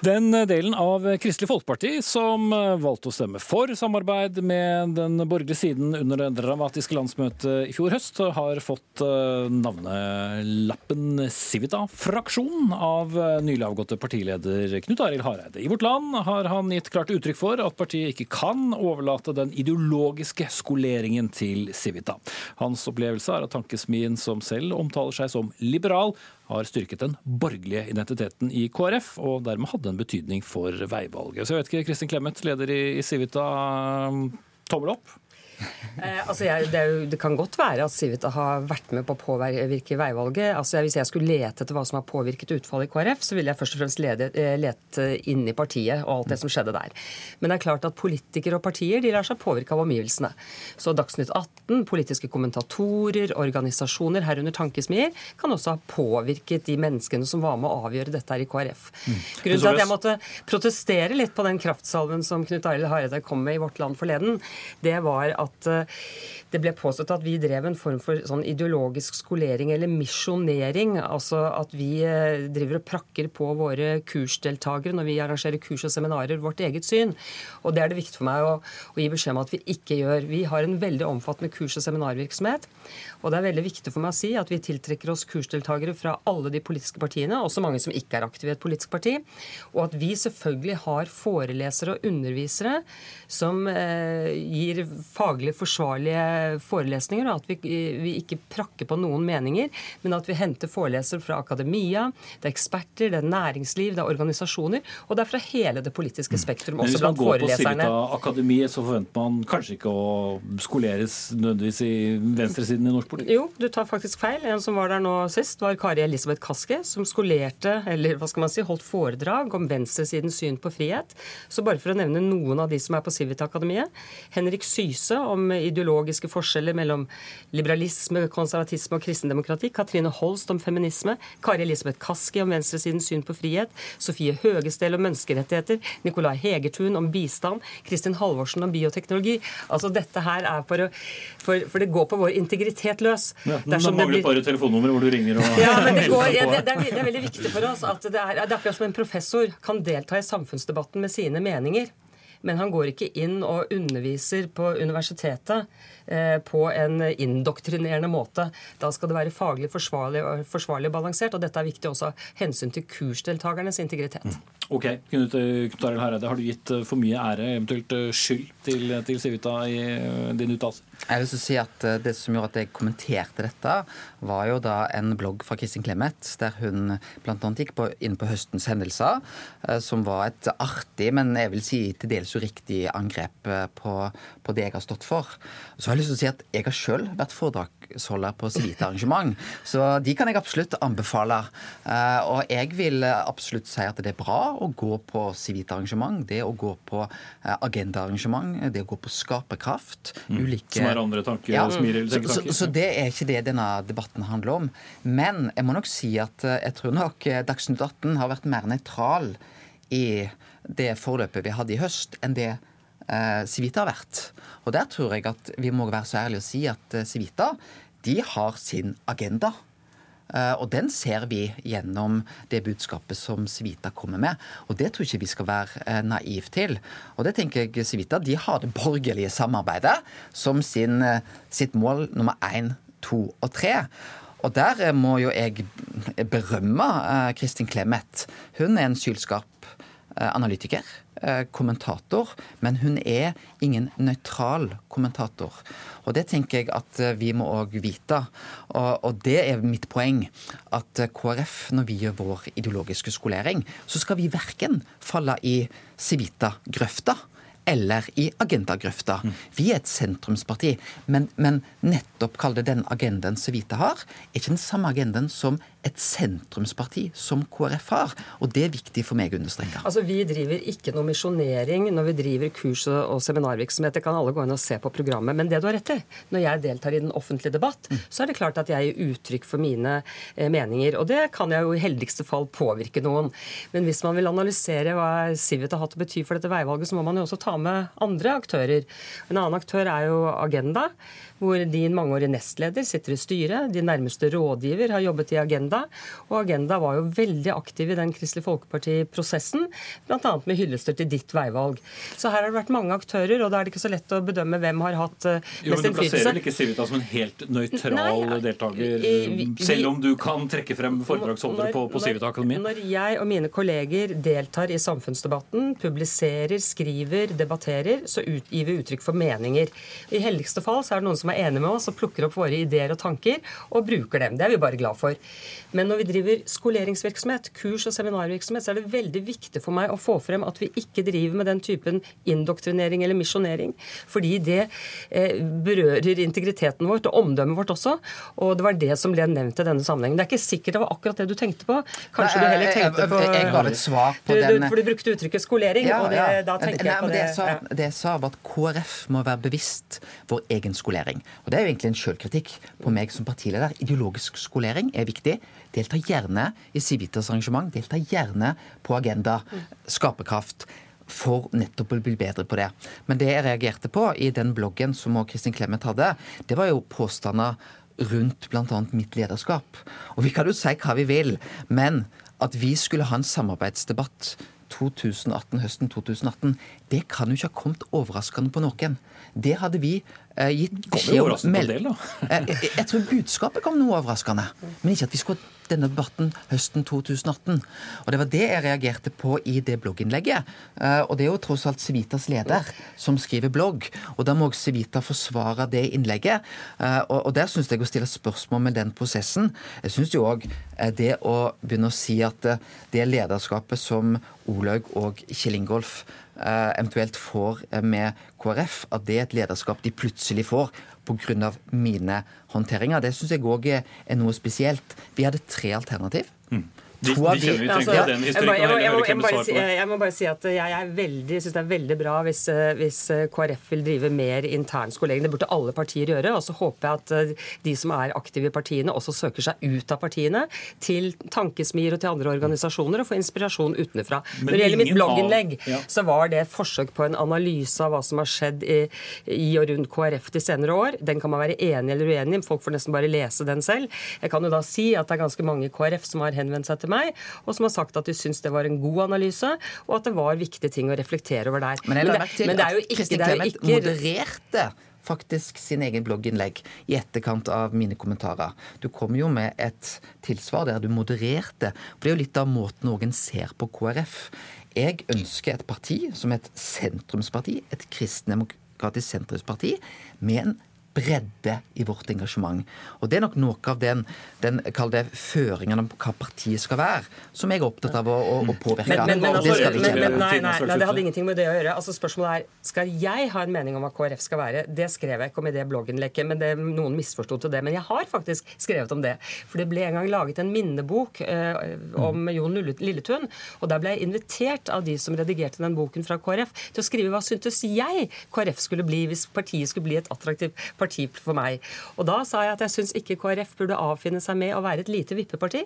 Den delen av Kristelig Folkeparti som valgte å stemme for samarbeid med den borgerlige siden under det dramatiske landsmøtet i fjor høst, har fått eh, navnelappen Civita-fraksjon av nylig avgåtte partileder Knut Arild Hareide. I Vårt Land har han gitt klart uttrykk for at partiet ikke kan overlate den ideologiske skoleringen til Civita. Hans opplevelse er at tankesmien som selv omtaler seg som liberal, har styrket den borgerlige identiteten i KrF, og dermed hadde en betydning for veivalget. Så jeg vet ikke, Kristin Clemet, leder i, Civita, tommel opp? Eh, altså jeg, det, jo, det, kan godt være at Civita har vært med på å påvirke veivalget. Altså hvis jeg skulle lete etter hva som har påvirket utfallet i KrF, så ville jeg først og fremst lede, eh, lete inn i partiet og alt det som skjedde der. Men det er klart at politikere og partier de lar seg påvirke av omgivelsene. Så Dagsnytt 18, politiske kommentatorer, organisasjoner, herunder tankesmier, kan også ha påvirket de menneskene som var med å avgjøre dette her i KrF. Mm. Grunnen til at jeg måtte protestere litt på den kraftsalven som Knut Arild Hareide kom med i Vårt Land forleden, det var at at eh, det ble påstått at vi drev en form for sånn ideologisk skolering eller misjonering. Altså at vi eh, driver og prakker på våre kursdeltakere når vi arrangerer kurs og seminarer, vårt eget syn. Og det er det viktig for meg å, å gi beskjed om at vi ikke gjør. Vi har en veldig omfattende kurs- og seminarvirksomhet. Og det er veldig viktig for meg å si at vi tiltrekker oss kursdeltakere fra alle de politiske partiene, også mange som ikke er aktive i et politisk parti. Og at vi selvfølgelig har forelesere og undervisere som eh, gir faglig forsvarlige forelesninger, og at vi, vi, ikke prakker på noen meninger, men at vi henter forelesere fra akademia, det er eksperter, det er næringsliv, det er organisasjoner, og det er fra hele det politiske mm. spektrum, også blant foreleserne. Hvis man går på Akademiet, så forventer man kanskje ikke å skoleres nødvendigvis i venstresiden i norsk politikk? Jo, du tar faktisk feil. En som var der nå sist, var Kari Elisabeth Kaski, som skolerte, eller hva skal man si, holdt foredrag om venstresidens syn på frihet. Så bare for å nevne noen av de som er på Civita-akademiet. Henrik Syse om ideologiske forskjeller mellom liberalisme, konservatisme og kristendemokrati. Katrine Holst om feminisme. Kari Elisabeth Kaski om venstresidens syn på frihet. Sofie Høgestel om menneskerettigheter. Nicolai Hegertun om bistand. Kristin Halvorsen om bioteknologi. Altså dette her er for å for, for det går på vår integritet løs. Ja, det mangler blir... bare telefonnummer hvor du ringer og ja, men det, går, ja, det, det, er, det, er, veldig viktig for oss at det er, det er akkurat som en professor kan delta i samfunnsdebatten med sine meninger. Men han går ikke inn og underviser på universitetet eh, på en indoktrinerende måte. Da skal det være faglig forsvarlig, forsvarlig balansert. Og dette er viktig også av hensyn til kursdeltakernes integritet. Mm. Ok, Knut Arild Hareide, har du gitt eh, for mye ære, eventuelt eh, skyld, til, til Civita i din uttalelse? Jeg vil si at eh, Det som gjorde at jeg kommenterte dette, var jo da en blogg fra Kristin Clemet, der hun bl.a. gikk på, inn på høstens hendelser, eh, som var et artig, men jeg vil si til dels uriktig angrep eh, på, på det jeg har stått for. Så har jeg lyst til å si at jeg har sjøl vært foredragsholder på Civita-arrangement, så de kan jeg absolutt anbefale. Og jeg vil absolutt si at det er bra å gå på Civita-arrangement, det å gå på eh, agendaarrangement, det å gå på skaperkraft ulike... Som er andre tanker, Ja. Smiril, Så, så, tenketanker. så det er ikke det denne debatten handler om. Men jeg må nok si at eh, jeg tror nok eh, Dagsnytt 18 har vært mer nøytral i det forløpet vi hadde i høst, enn det eh, Civita har vært. Og der tror jeg at vi må være så ærlige å si at eh, Civita de har sin agenda. Eh, Og den ser vi gjennom det budskapet som Civita kommer med. Og det tror jeg ikke vi skal være eh, naiv til. Og det tenker jeg Civita de har det borgerlige samarbeidet som sin, eh, sitt mål nummer én, to og tre. Og der eh, må jo jeg berømme eh, Kristin Clemet. Hun er en sylskarp eh, analytiker, eh, kommentator, men hun er ingen nøytral kommentator. Og det tenker jeg at eh, vi må òg vite. Og, og det er mitt poeng. At eh, KrF, når vi gjør vår ideologiske skolering, så skal vi verken falle i Civita-grøfta eller i agendagrøfta. Vi er et sentrumsparti, men, men nettopp kall det den agendaen Civita har, er ikke den samme agendaen som et sentrumsparti som KrF har. Og det er viktig for meg å understreke. Altså, Vi driver ikke noe misjonering når vi driver kurs og seminarvirksomhet. Det kan alle gå inn og se på programmet. Men det du har rett i, når jeg deltar i den offentlige debatt, så er det klart at jeg gir uttrykk for mine eh, meninger. Og det kan jeg jo i heldigste fall påvirke noen. Men hvis man vil analysere hva Civita har hatt å bety for dette veivalget, så må man jo også ta med andre aktører. En annen aktør er jo Agenda hvor din mangeårige nestleder sitter i styret. Din nærmeste rådgiver har jobbet i Agenda. Og Agenda var jo veldig aktiv i den Kristelig Folkeparti-prosessen, bl.a. med hyllester til ditt veivalg. Så her har det vært mange aktører, og da er det ikke så lett å bedømme hvem har hatt eh, Jo, mest men Du plasserer innflytelse. vel ikke Civita som en helt nøytral Nei, deltaker, i- vi- selv om du kan trekke frem foredragsholdere på, på Civita Akademiet? Når jeg og mine kolleger deltar i samfunnsdebatten, publiserer, skriver, debatterer, så gir vi uttrykk for meninger. I heldigste fall så er det noen som er enige med oss og plukker opp våre ideer og tanker og bruker dem. Det er vi bare glad for. Men når vi driver skoleringsvirksomhet, kurs- og seminarvirksomhet, så er det veldig viktig for meg å få frem at vi ikke driver med den typen indoktrinering eller misjonering. Fordi det eh, berører integriteten vårt og omdømmet vårt også. Og det var det som ble nevnt i denne sammenhengen. Det er ikke sikkert det var akkurat det du tenkte på. Kanskje Nei, du heller tenkte på jeg ga et svar på du, den- For du brukte uttrykket skolering, og det, da tenker Nei, jeg på det. Sa, det jeg sa, var at KrF må være bevisst vår egen skolering. Og Det er jo egentlig en sjølkritikk på meg som partileder. Ideologisk skolering er viktig. Delta gjerne i Civitas arrangement. Delta gjerne på Agenda. Skaperkraft. For nettopp å bli bedre på det. Men det jeg reagerte på i den bloggen som også Kristin Clemet hadde, det var jo påstander rundt bl.a. mitt lederskap. Og vi kan jo si hva vi vil, men at vi skulle ha en samarbeidsdebatt 2018, høsten 2018, det kan jo ikke ha kommet overraskende på noen. Det hadde vi gitt beskjed om del. Eh, jeg, jeg tror budskapet kom noe overraskende, men ikke at vi skulle ha denne debatten høsten 2018. Og Det var det jeg reagerte på i det blogginnlegget. Eh, Og det er jo tross alt Civitas leder som skriver blogg, og da må også Civita forsvare det innlegget. Eh, Og der syns jeg å stille spørsmål med den prosessen. Jeg syns jo òg det å begynne å si at eh, det lederskapet som Olaug og Kjell Ingolf eh, eventuelt får eh, med KrF, at det er et lederskap de plutselig får pga. mine håndteringer. Det syns jeg òg er, noe spesielt. Vi hadde tre alternativ. De, av de kjenner vi Ja, trenger altså, den jeg, historikken. må- jeg, må- jeg, må- jeg, må bare si, jeg må bare si at jeg jeg veldig, synes det er veldig bra hvis, eh, hvis eh, KrF vil drive mer intern skolering. Det burde alle partier gjøre. Og så håper jeg at eh, de som er aktive i partiene, også søker seg ut av partiene til tankesmier og til andre organisasjoner og får inspirasjon utenfra. Men Når det gjelder mitt av- blogginnlegg, Ja. så var det et forsøk på en analyse av hva som har skjedd i, i og rundt KrF de senere år. Den kan man være enig eller uenig i. Folk får nesten bare lese den selv. Jeg kan jo da si at det er ganske mange i KrF som har henvendt seg til meg, og som har sagt at de syns det var en god analyse, og at det var viktige ting å reflektere over der. Men men, det- men det er jo ikke, det er jo ikke modererte faktisk sin egen blogginnlegg i etterkant av mine kommentarer. Du kom jo med et tilsvar der du modererte. For det er jo litt av måten noen ser på KrF. Jeg ønsker et parti som et sentrumsparti, et kristendemokratisk sentrumsparti, med en bredde i vårt engasjement. Og Det er nok noe av den, den det, føringen om hva partiet skal være, som jeg er opptatt av å, å, å påvirke. Men, men, men, altså, det men, men nei, nei, nei, det hadde ingenting med det å gjøre. Altså Spørsmålet er skal jeg ha en mening om hva KrF skal være. Det skrev jeg ikke om i det blogginnlegget, men det, noen misforsto til det. Men jeg har faktisk skrevet om det. For det ble en gang laget en minnebok eh, om Jon Lilletun. Og der ble jeg invitert av de som redigerte den boken fra KrF, til å skrive hva syntes jeg KrF skulle bli hvis partiet skulle bli et attraktivt parti for meg. Og da sa jeg at jeg syns ikke KrF burde avfinne seg med å være et lite vippeparti.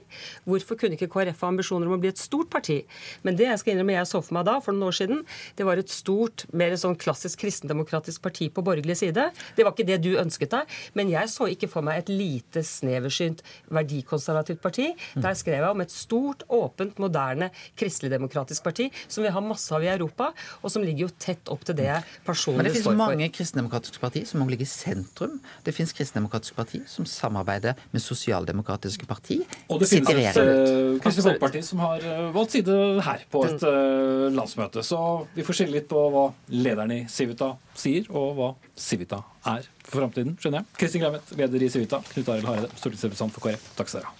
Hvorfor kunne ikke KrF ha ambisjoner om å bli et stort parti? Men det jeg skal innrømme jeg så for meg da, for noen år siden, det var et stort, mer sånn klassisk kristendemokratisk parti på borgerlig side. Det var ikke det du ønsket deg, men jeg så ikke for meg et lite, sneversynt, verdikonservativt parti. Der skrev jeg om et stort, åpent, moderne kristeligdemokratisk parti som vi har masse av i Europa, og som ligger jo tett opp til det jeg Men det finnes mange kristendemokratiske partier som må ligge i sentrum. Det finnes Kristendemokratisk parti som samarbeider med sosialdemokratiske parti. Og det finnes et regjering. uh, Kristelig Folkeparti som har eh, valgt side her på et eh, landsmøte. Så vi får skille litt på hva lederen i Civita sier, og hva Civita er for framtiden, skjønner jeg. Kristin Clemet, leder i Civita. Knut Arild Hareide, stortingsrepresentant for KrF. Takk skal dere ha.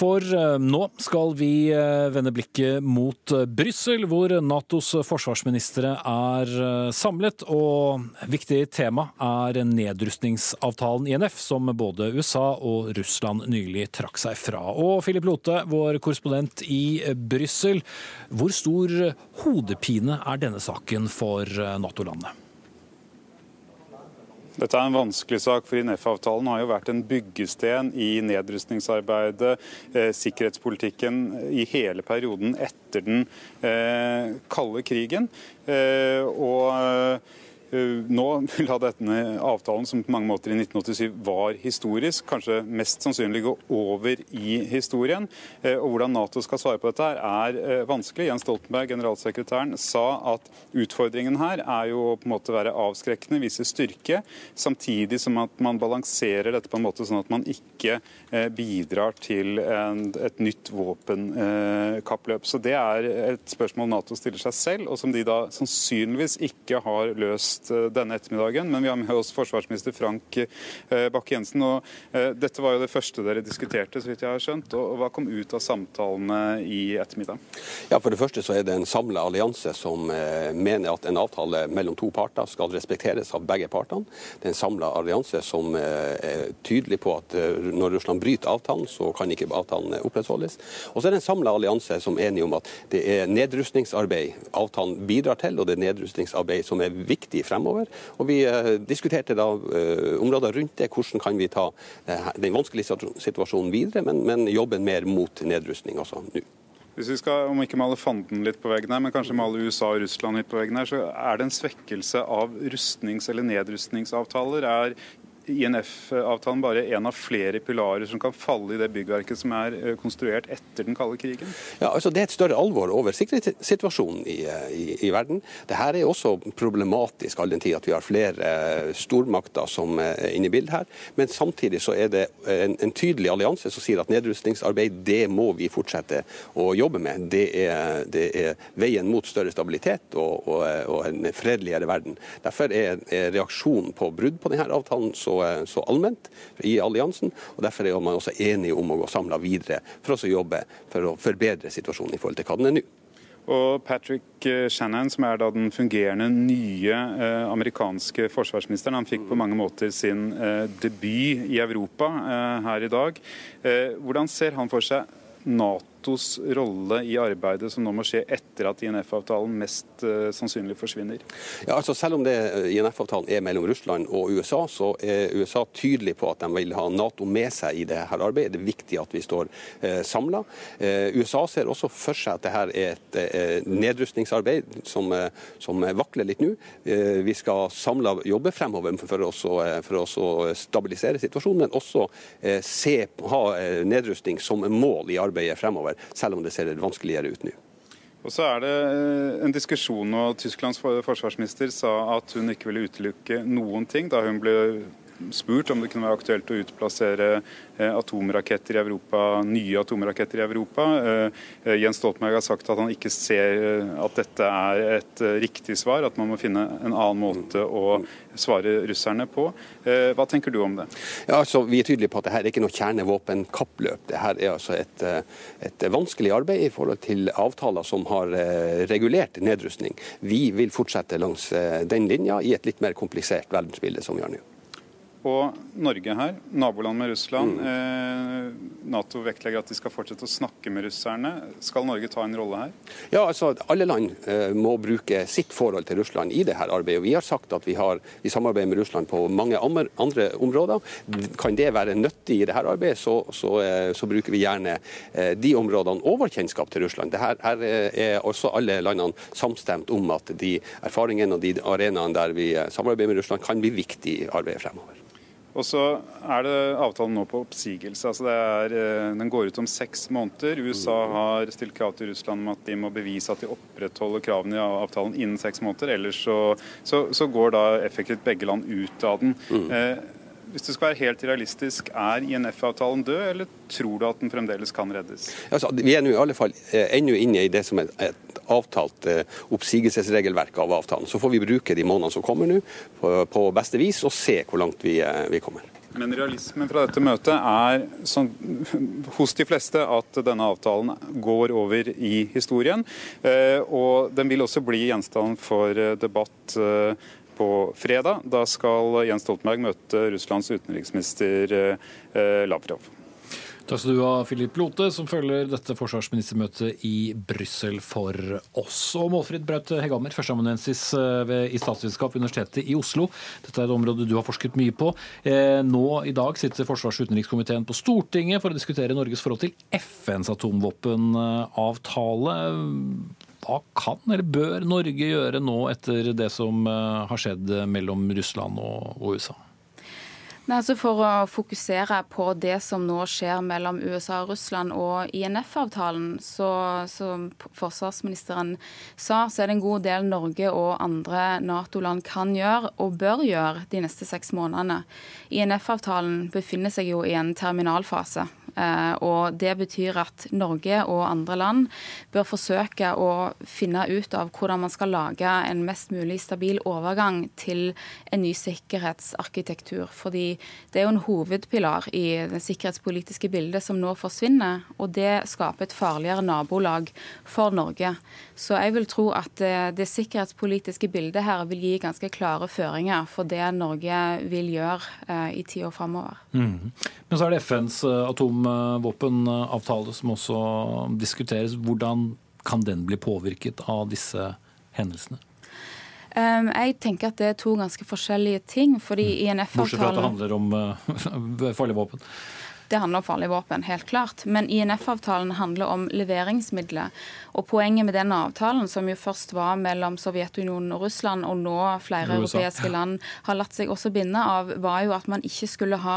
For eh, nå skal vi eh, vende blikket mot eh, Brussel, hvor Natos forsvarsministre er samlet. Og viktig tema er nedrustningsavtalen INF, som både USA og Russland nylig trakk seg fra. Og Philip Lote, vår korrespondent i Brussel, hvor stor hodepine er denne saken for Nato-landene? Dette er en vanskelig sak, for INF-avtalen har jo vært en byggesten i nedrustningsarbeidet, eh, sikkerhetspolitikken i hele perioden etter den eh, kalde krigen. Eh, og eh, nå vil ha denne avtalen, som på mange måter i 1987 var historisk, kanskje mest sannsynlig gå over i historien. Eh, Og Hvordan Nato skal svare på dette her er eh, vanskelig. Jens Stoltenberg, generalsekretæren, sa at utfordringen her er jo å på en måte være avskrekkende, vise styrke, samtidig som at man balanserer dette på en måte sånn at man ikke eh, bidrar til et nytt våpenkappløp. Så Det er et spørsmål Nato stiller seg selv, og som de da sannsynligvis ikke har løst eh, denne ettermiddagen. Men vi har med oss forsvarsminister Frank eh, Bakke-Jensen. og eh, Dette var jo det første dere diskuterte, så vidt jeg har skjønt. og Hva kom ut av samtalene i ettermiddag? Ja, For det første så er det en samla allianse som mener at en avtale mellom to parter skal respekteres av begge partene. Det er en samla allianse som er tydelig på at når Russland bryter avtalen, så kan ikke avtalen opprettholdes. Og så er det en samla allianse som er enige om at det er nedrustningsarbeid avtalen bidrar til, og det er nedrustningsarbeid som er viktig fremover. Og Vi eh, diskuterte da eh, områder rundt det. Hvordan kan vi ta eh, den vanskelige situasjonen videre, men, men jobbe mer mot nedrustning også nå. Hvis vi skal, om ikke male fanden litt på veggen her, men kanskje male USA og Russland litt på veggen her, så er det en svekkelse av rustnings- eller nedrustningsavtaler. Er INF-avtalen bare en av flere pilarer som kan falle i det byggverket som er eh, konstruert etter den kalde krigen? Ja, altså Det er et større alvor over sikkerhetssituasjonen i, i, i verden. Dette er også problematisk all den tid at vi har flere eh, stormakter som er inne i bildet her. Men samtidig så er det en, en tydelig allianse som sier at nedrustningsarbeid det må vi fortsette å jobbe med. Det er, det er veien mot større stabilitet og, og, og en fredeligere verden. Derfor er, er reaksjonen på brudd på denne avtalen så, så allment i alliansen. og Derfor er man også enige om å gå samla videre for å jobbe for å forbedre situasjonen i forhold til hva den er nå. Og Patrick eh, Shannon, som er da den fungerende nye eh, amerikanske forsvarsministeren, han fikk på mange måter sin eh, debut i Europa eh, her i dag. Eh, hvordan ser han for seg Natos rolle i arbeidet som nå må skje etter at INF-avtalen mest eh, sannsynlig forsvinner? Ja, altså Selv om det INF-avtalen er mellom Russland og USA, så er USA tydelig på at de vil ha Nato med seg i dette arbeidet. Det er viktig at vi står eh, samla. Eh, USA ser også for seg at dette er et eh, nedrustningsarbeid som, eh, som vakler litt nå. Eh, vi skal samla jobbe fremover for oss å, for å stabilisere situasjonen, men også eh, se, ha eh, nedrustning som mål i arbeidet fremover, selv om det ser vanskeligere ut nå. Og så er det eh, en diskusjon, og Tysklands forsvarsminister sa at hun ikke ville utelukke noen ting da hun ble spurt om det kunne være aktuelt å utplassere eh, atomraketter i Europa, nye atomraketter i Europa. Eh, Jens Stoltenberg har sagt at han ikke ser at dette er et riktig svar, at man må finne en annen måte å svare russerne på. Hva tenker du om det? Ja, altså, vi er tydelige på at dette er ikke noe kjernevåpenkappløp. Dette er altså et, et vanskelig arbeid i forhold til avtaler som har regulert nedrustning. Vi vil fortsette langs den linja i et litt mer komplisert verdensbilde som vi har nå. Og Norge her, naboland med Russland. Mm. Eh, Nato vektlegger at de skal fortsette å snakke med russerne. Skal Norge ta en rolle her? Ja, altså Alle land eh, må bruke sitt forhold til Russland i dette arbeidet. Vi har sagt at vi, har, vi samarbeider med Russland på mange andre områder. Kan det være nyttig i dette arbeidet, så, så, eh, så bruker vi gjerne eh, de områdene og vår kjennskap til Russland. Dette her eh, er også alle landene samstemt om at de erfaringene og de arenaene der vi eh, samarbeider med Russland, kan bli viktig i arbeidet fremover. Og så er det avtalen nå på oppsigelse. altså er, eh, Den går ut om seks måneder. USA har stilt krav til Russland om at de må bevise at de opprettholder kravene i avtalen innen seks måneder. Ellers så, så, så går da effektivt begge land ut av den. Mm. Eh, hvis du skal være helt realistisk, er INF-avtalen død, eller tror du at den fremdeles kan reddes? Altså, vi er nå i alle fall eh, ennå inne i det som er et avtalt eh, oppsigelsesregelverk av avtalen. Så får vi bruke de månedene som kommer nå på, på beste vis, og se hvor langt vi, eh, vi kommer. Men realismen fra dette møtet er sånn, hos de fleste at denne avtalen går over i historien. Og den vil også bli gjenstand for debatt på fredag. Da skal Jens Stoltenberg møte Russlands utenriksminister eh, Lavrov. Takk skal du ha, Philip Lote, som følger dette forsvarsministermøtet i Brussel for oss. Og Målfrid Braut Hegammer, førsteamanuensis eh, i statsvitenskap ved Universitetet i Oslo. Dette er et område du har forsket mye på. Eh, nå i dag sitter forsvars- og utenrikskomiteen på Stortinget for å diskutere Norges forhold til FNs atomvåpenavtale. Kan eller bør Norge gjøre nå etter det som eh, har skjedd mellom Russland og USA? Nei, altså For å fokusere på det som nå skjer mellom USA og Russland og INF-avtalen, så som forsvarsministeren sa, så er det en god del Norge og andre Nato-land kan gjøre og bør gjøre de neste seks månedene. INF-avtalen befinner seg jo i en terminalfase. Eh, og Det betyr at Norge og andre land bør forsøke å finne ut av hvordan man skal lage en mest mulig stabil overgang til en ny sikkerhetsarkitektur. Fordi det er jo en hovedpilar i det sikkerhetspolitiske bildet som nå forsvinner. Og det skaper et farligere nabolag for Norge. Så jeg vil tro at det, det sikkerhetspolitiske bildet her vil gi ganske klare føringer for det Norge vil gjøre eh, i tida framover. Mm. Men så er det FNs eh, atomvåpenavtale som også diskuteres. Hvordan kan den bli påvirket av disse hendelsene? Um, jeg tenker at det er to ganske forskjellige ting. fordi mm. INF-avtalen... Bortsett fra at det handler om uh, farlige våpen. Det handler om farlige våpen, helt klart. Men INF-avtalen handler om leveringsmidler. Og poenget med den avtalen, som jo først var mellom Sovjetunionen og Russland, og nå flere europeiske land har latt seg også binde av, var jo at man ikke skulle ha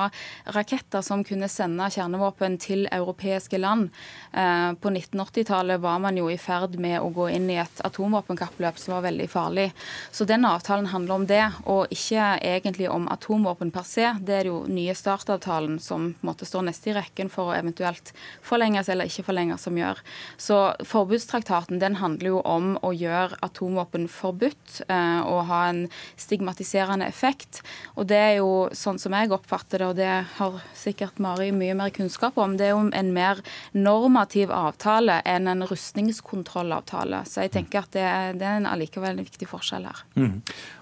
raketter som kunne sende kjernevåpen til europeiske land. Eh, på 1980-tallet var man jo i ferd med å gå inn i et atomvåpenkappløp som var veldig farlig. Så den avtalen handler om det, og ikke egentlig om atomvåpen per se. Det er jo nye startavtalen som på en måte neste i rekken for å eventuelt forlenges eller ikke forlenges, som gjør. Så Forbudstraktaten den handler jo om å gjøre atomvåpen forbudt eh, og ha en stigmatiserende effekt. Og det er jo sånn som jeg oppfatter det, og det har sikkert Mari mye mer kunnskap om, det er jo en mer normativ avtale enn en rustningskontrollavtale. Så jeg tenker at det, det er en allikevel en viktig forskjell her. Mm.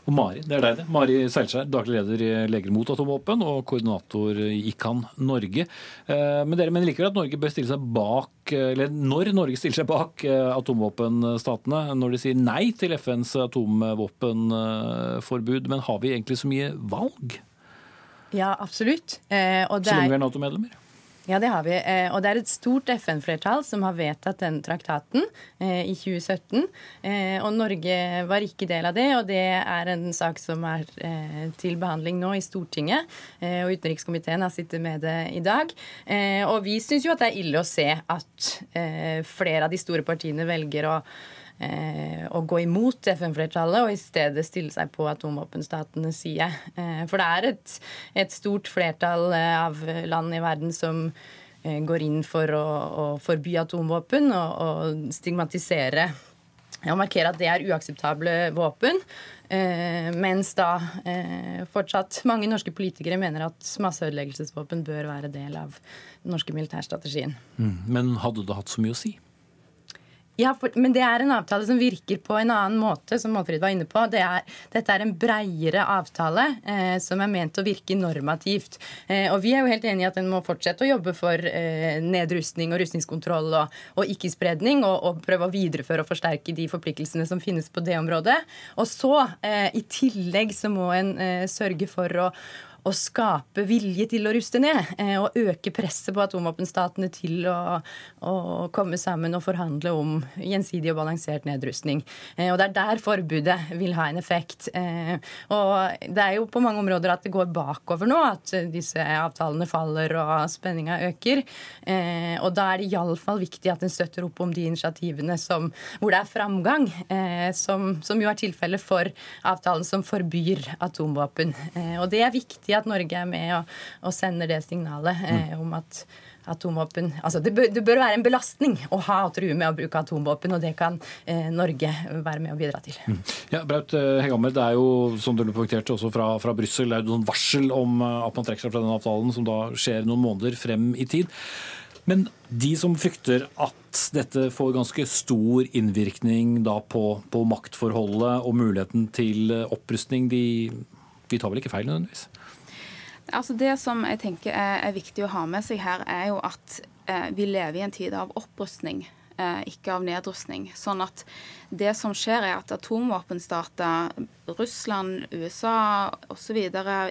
Og Mari, det er deg det. Mari Seilskjær, daglig leder i Leger mot atomvåpen og koordinator i ICAN Norge. Eh, men dere mener likevel at Norge bør stille seg bak, eller når Norge stiller seg bak eh, atomvåpenstatene, når de sier nei til FNs atomvåpenforbud, men har vi egentlig så mye valg? Ja, absolutt. Eh, så lenge vi er Nato-medlemmer? Ja, det har vi. Eh, og det er et stort FN-flertall som har vedtatt den traktaten eh, i 2017. Eh, og Norge var ikke del av det, og det er en sak som er til behandling nå i Stortinget. Og utenrikskomiteen har sittet med det i dag. Og vi syns jo at det er ille å se at flere av de store partiene velger å eh, å gå imot FN-flertallet og i stedet stille seg på atomvåpenstatenes side. Eh, for det er et, et, stort flertall eh, av land i verden som eh, går inn for å, å forby atomvåpen og, og stigmatisere og markere at det er uakseptable våpen. Eh, mens da eh, fortsatt mange norske politikere mener at masseødeleggelsesvåpen bør være del av den norske militærstrategien. Mm. Men hadde det hatt så mye å si? Ja, for, men det er en avtale som virker på en annen måte, som Målfrid var inne på. Det er, dette er en breiere avtale eh, som er ment å virke normativt. Eh, og vi er jo helt enig i at den må fortsette å jobbe for eh, nedrustning og rustningskontroll og, og ikke-spredning, og, og, prøve å videreføre og forsterke de forpliktelsene som finnes på det området. Og så, eh, i tillegg, så må en eh, sørge for å å skape vilje til å ruste ned. Eh, og øke presset på atomvåpenstatene til å, å, komme sammen og forhandle om gjensidig og balansert nedrustning. Eh, og det er der forbudet vil ha en effekt. Eh, og det er jo på mange områder at det går bakover nå, at disse avtalene faller og spenninga øker. Og da er det iallfall viktig at en støtter opp om de initiativene som, hvor det er framgang, som, som jo er tilfellet for avtalen som forbyr atomvåpen. Og det er viktig viktig at Norge er med og, og sender det signalet eh, om at atomvåpen altså det bør, det bør, være en belastning å ha og true med å bruke atomvåpen, og det kan eh, Norge være med å bidra til. Mm. Ja, Braut eh, Hegammer, det er jo som du poengterte også fra, fra Brussel, det er jo noen varsel om eh, at man trekker seg fra den avtalen, som da skjer noen måneder frem i tid. Men de som frykter at dette får ganske stor innvirkning da på, på maktforholdet og muligheten til opprustning, de, de tar vel ikke feil nødvendigvis? Altså Det som jeg tenker er, er, viktig å ha med seg her, er jo at eh, vi lever i en tid av opprustning, eh, ikke av nedrustning. Sånn at det som skjer, er at atomvåpenstater Russland, USA osv.,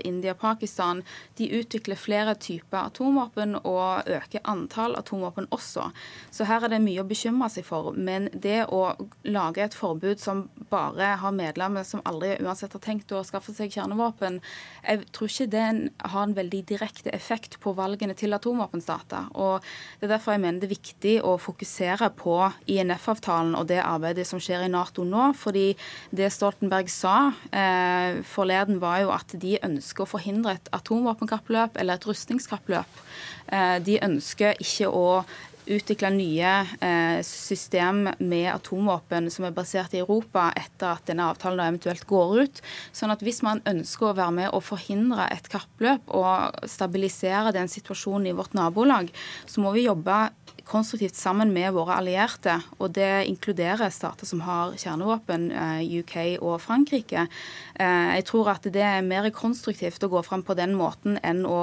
India, Pakistan, de utvikler flere typer atomvåpen og øker antall atomvåpen også. Så her er det mye å bekymre seg for. Men det å lage et forbud som bare har medlemmer som aldri uansett har tenkt å skaffe seg kjernevåpen, jeg tror ikke det har en veldig direkte effekt på valgene til atomvåpenstater. Og Det er derfor jeg mener det er viktig å fokusere på INF-avtalen og det arbeidet som skjer i Nato nå. fordi det Stoltenberg sa eh, forleden, var jo at de ønsker å forhindre et atomvåpenkappløp eller et rustningskappløp. Eh, de ønsker ikke å utvikle nye eh, system med atomvåpen som er basert i Europa etter at denne avtalen eventuelt går ut. Sånn at hvis man ønsker å være med å forhindre et kappløp og stabilisere den situasjonen i vårt nabolag, så må vi jobbe konstruktivt sammen med våre allierte. Og det inkluderer stater som har kjernevåpen, eh, UK og Frankrike. Eh, jeg tror at det er mer konstruktivt å gå fram på den måten enn å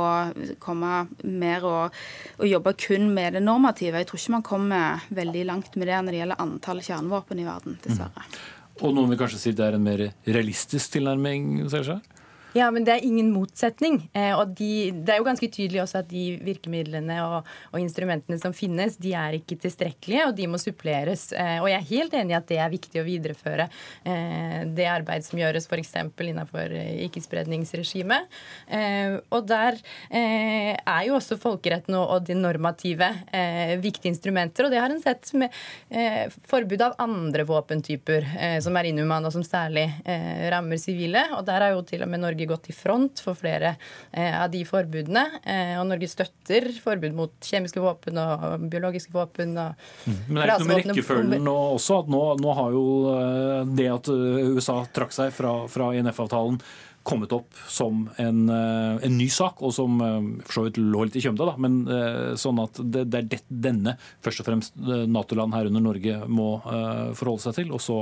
komme mer og, og jobbe kun med det normative. Jeg tror ikke man kommer veldig langt med det når det gjelder antall kjernevåpen i verden, dessverre. Mm. Og noen vil kanskje si det er en mer realistisk tilnærming? selvsagt? Ja, men det er ingen motsetning. Eh, og de, det er jo ganske tydelig også at de virkemidlene og, og, instrumentene som finnes, de er ikke tilstrekkelige, og de må suppleres. Eh, og jeg er helt enig i at det er viktig å videreføre eh, det arbeid som gjøres f.eks. innenfor ikke-spredningsregimet. Og der er jo også folkeretten og de normative viktige instrumenter, og det har en sett med forbud av andre våpentyper som er inhumane, og som særlig rammer sivile. Og der har jo til og med Norge gått i front for flere eh, av de forbudene. Eh, og Norge støtter forbud mot kjemiske våpen og biologiske våpen. Og mm. Men det er ikke noe med rekkefølgen nå også? at nå, nå, har jo eh, det at USA trakk seg fra, fra INF-avtalen kommet opp som en, en, ny sak, og som for så vidt lå litt i kjømda. Da, men sånn at det, det er det, denne først og fremst Nato-land, herunder Norge, må forholde seg til. Og så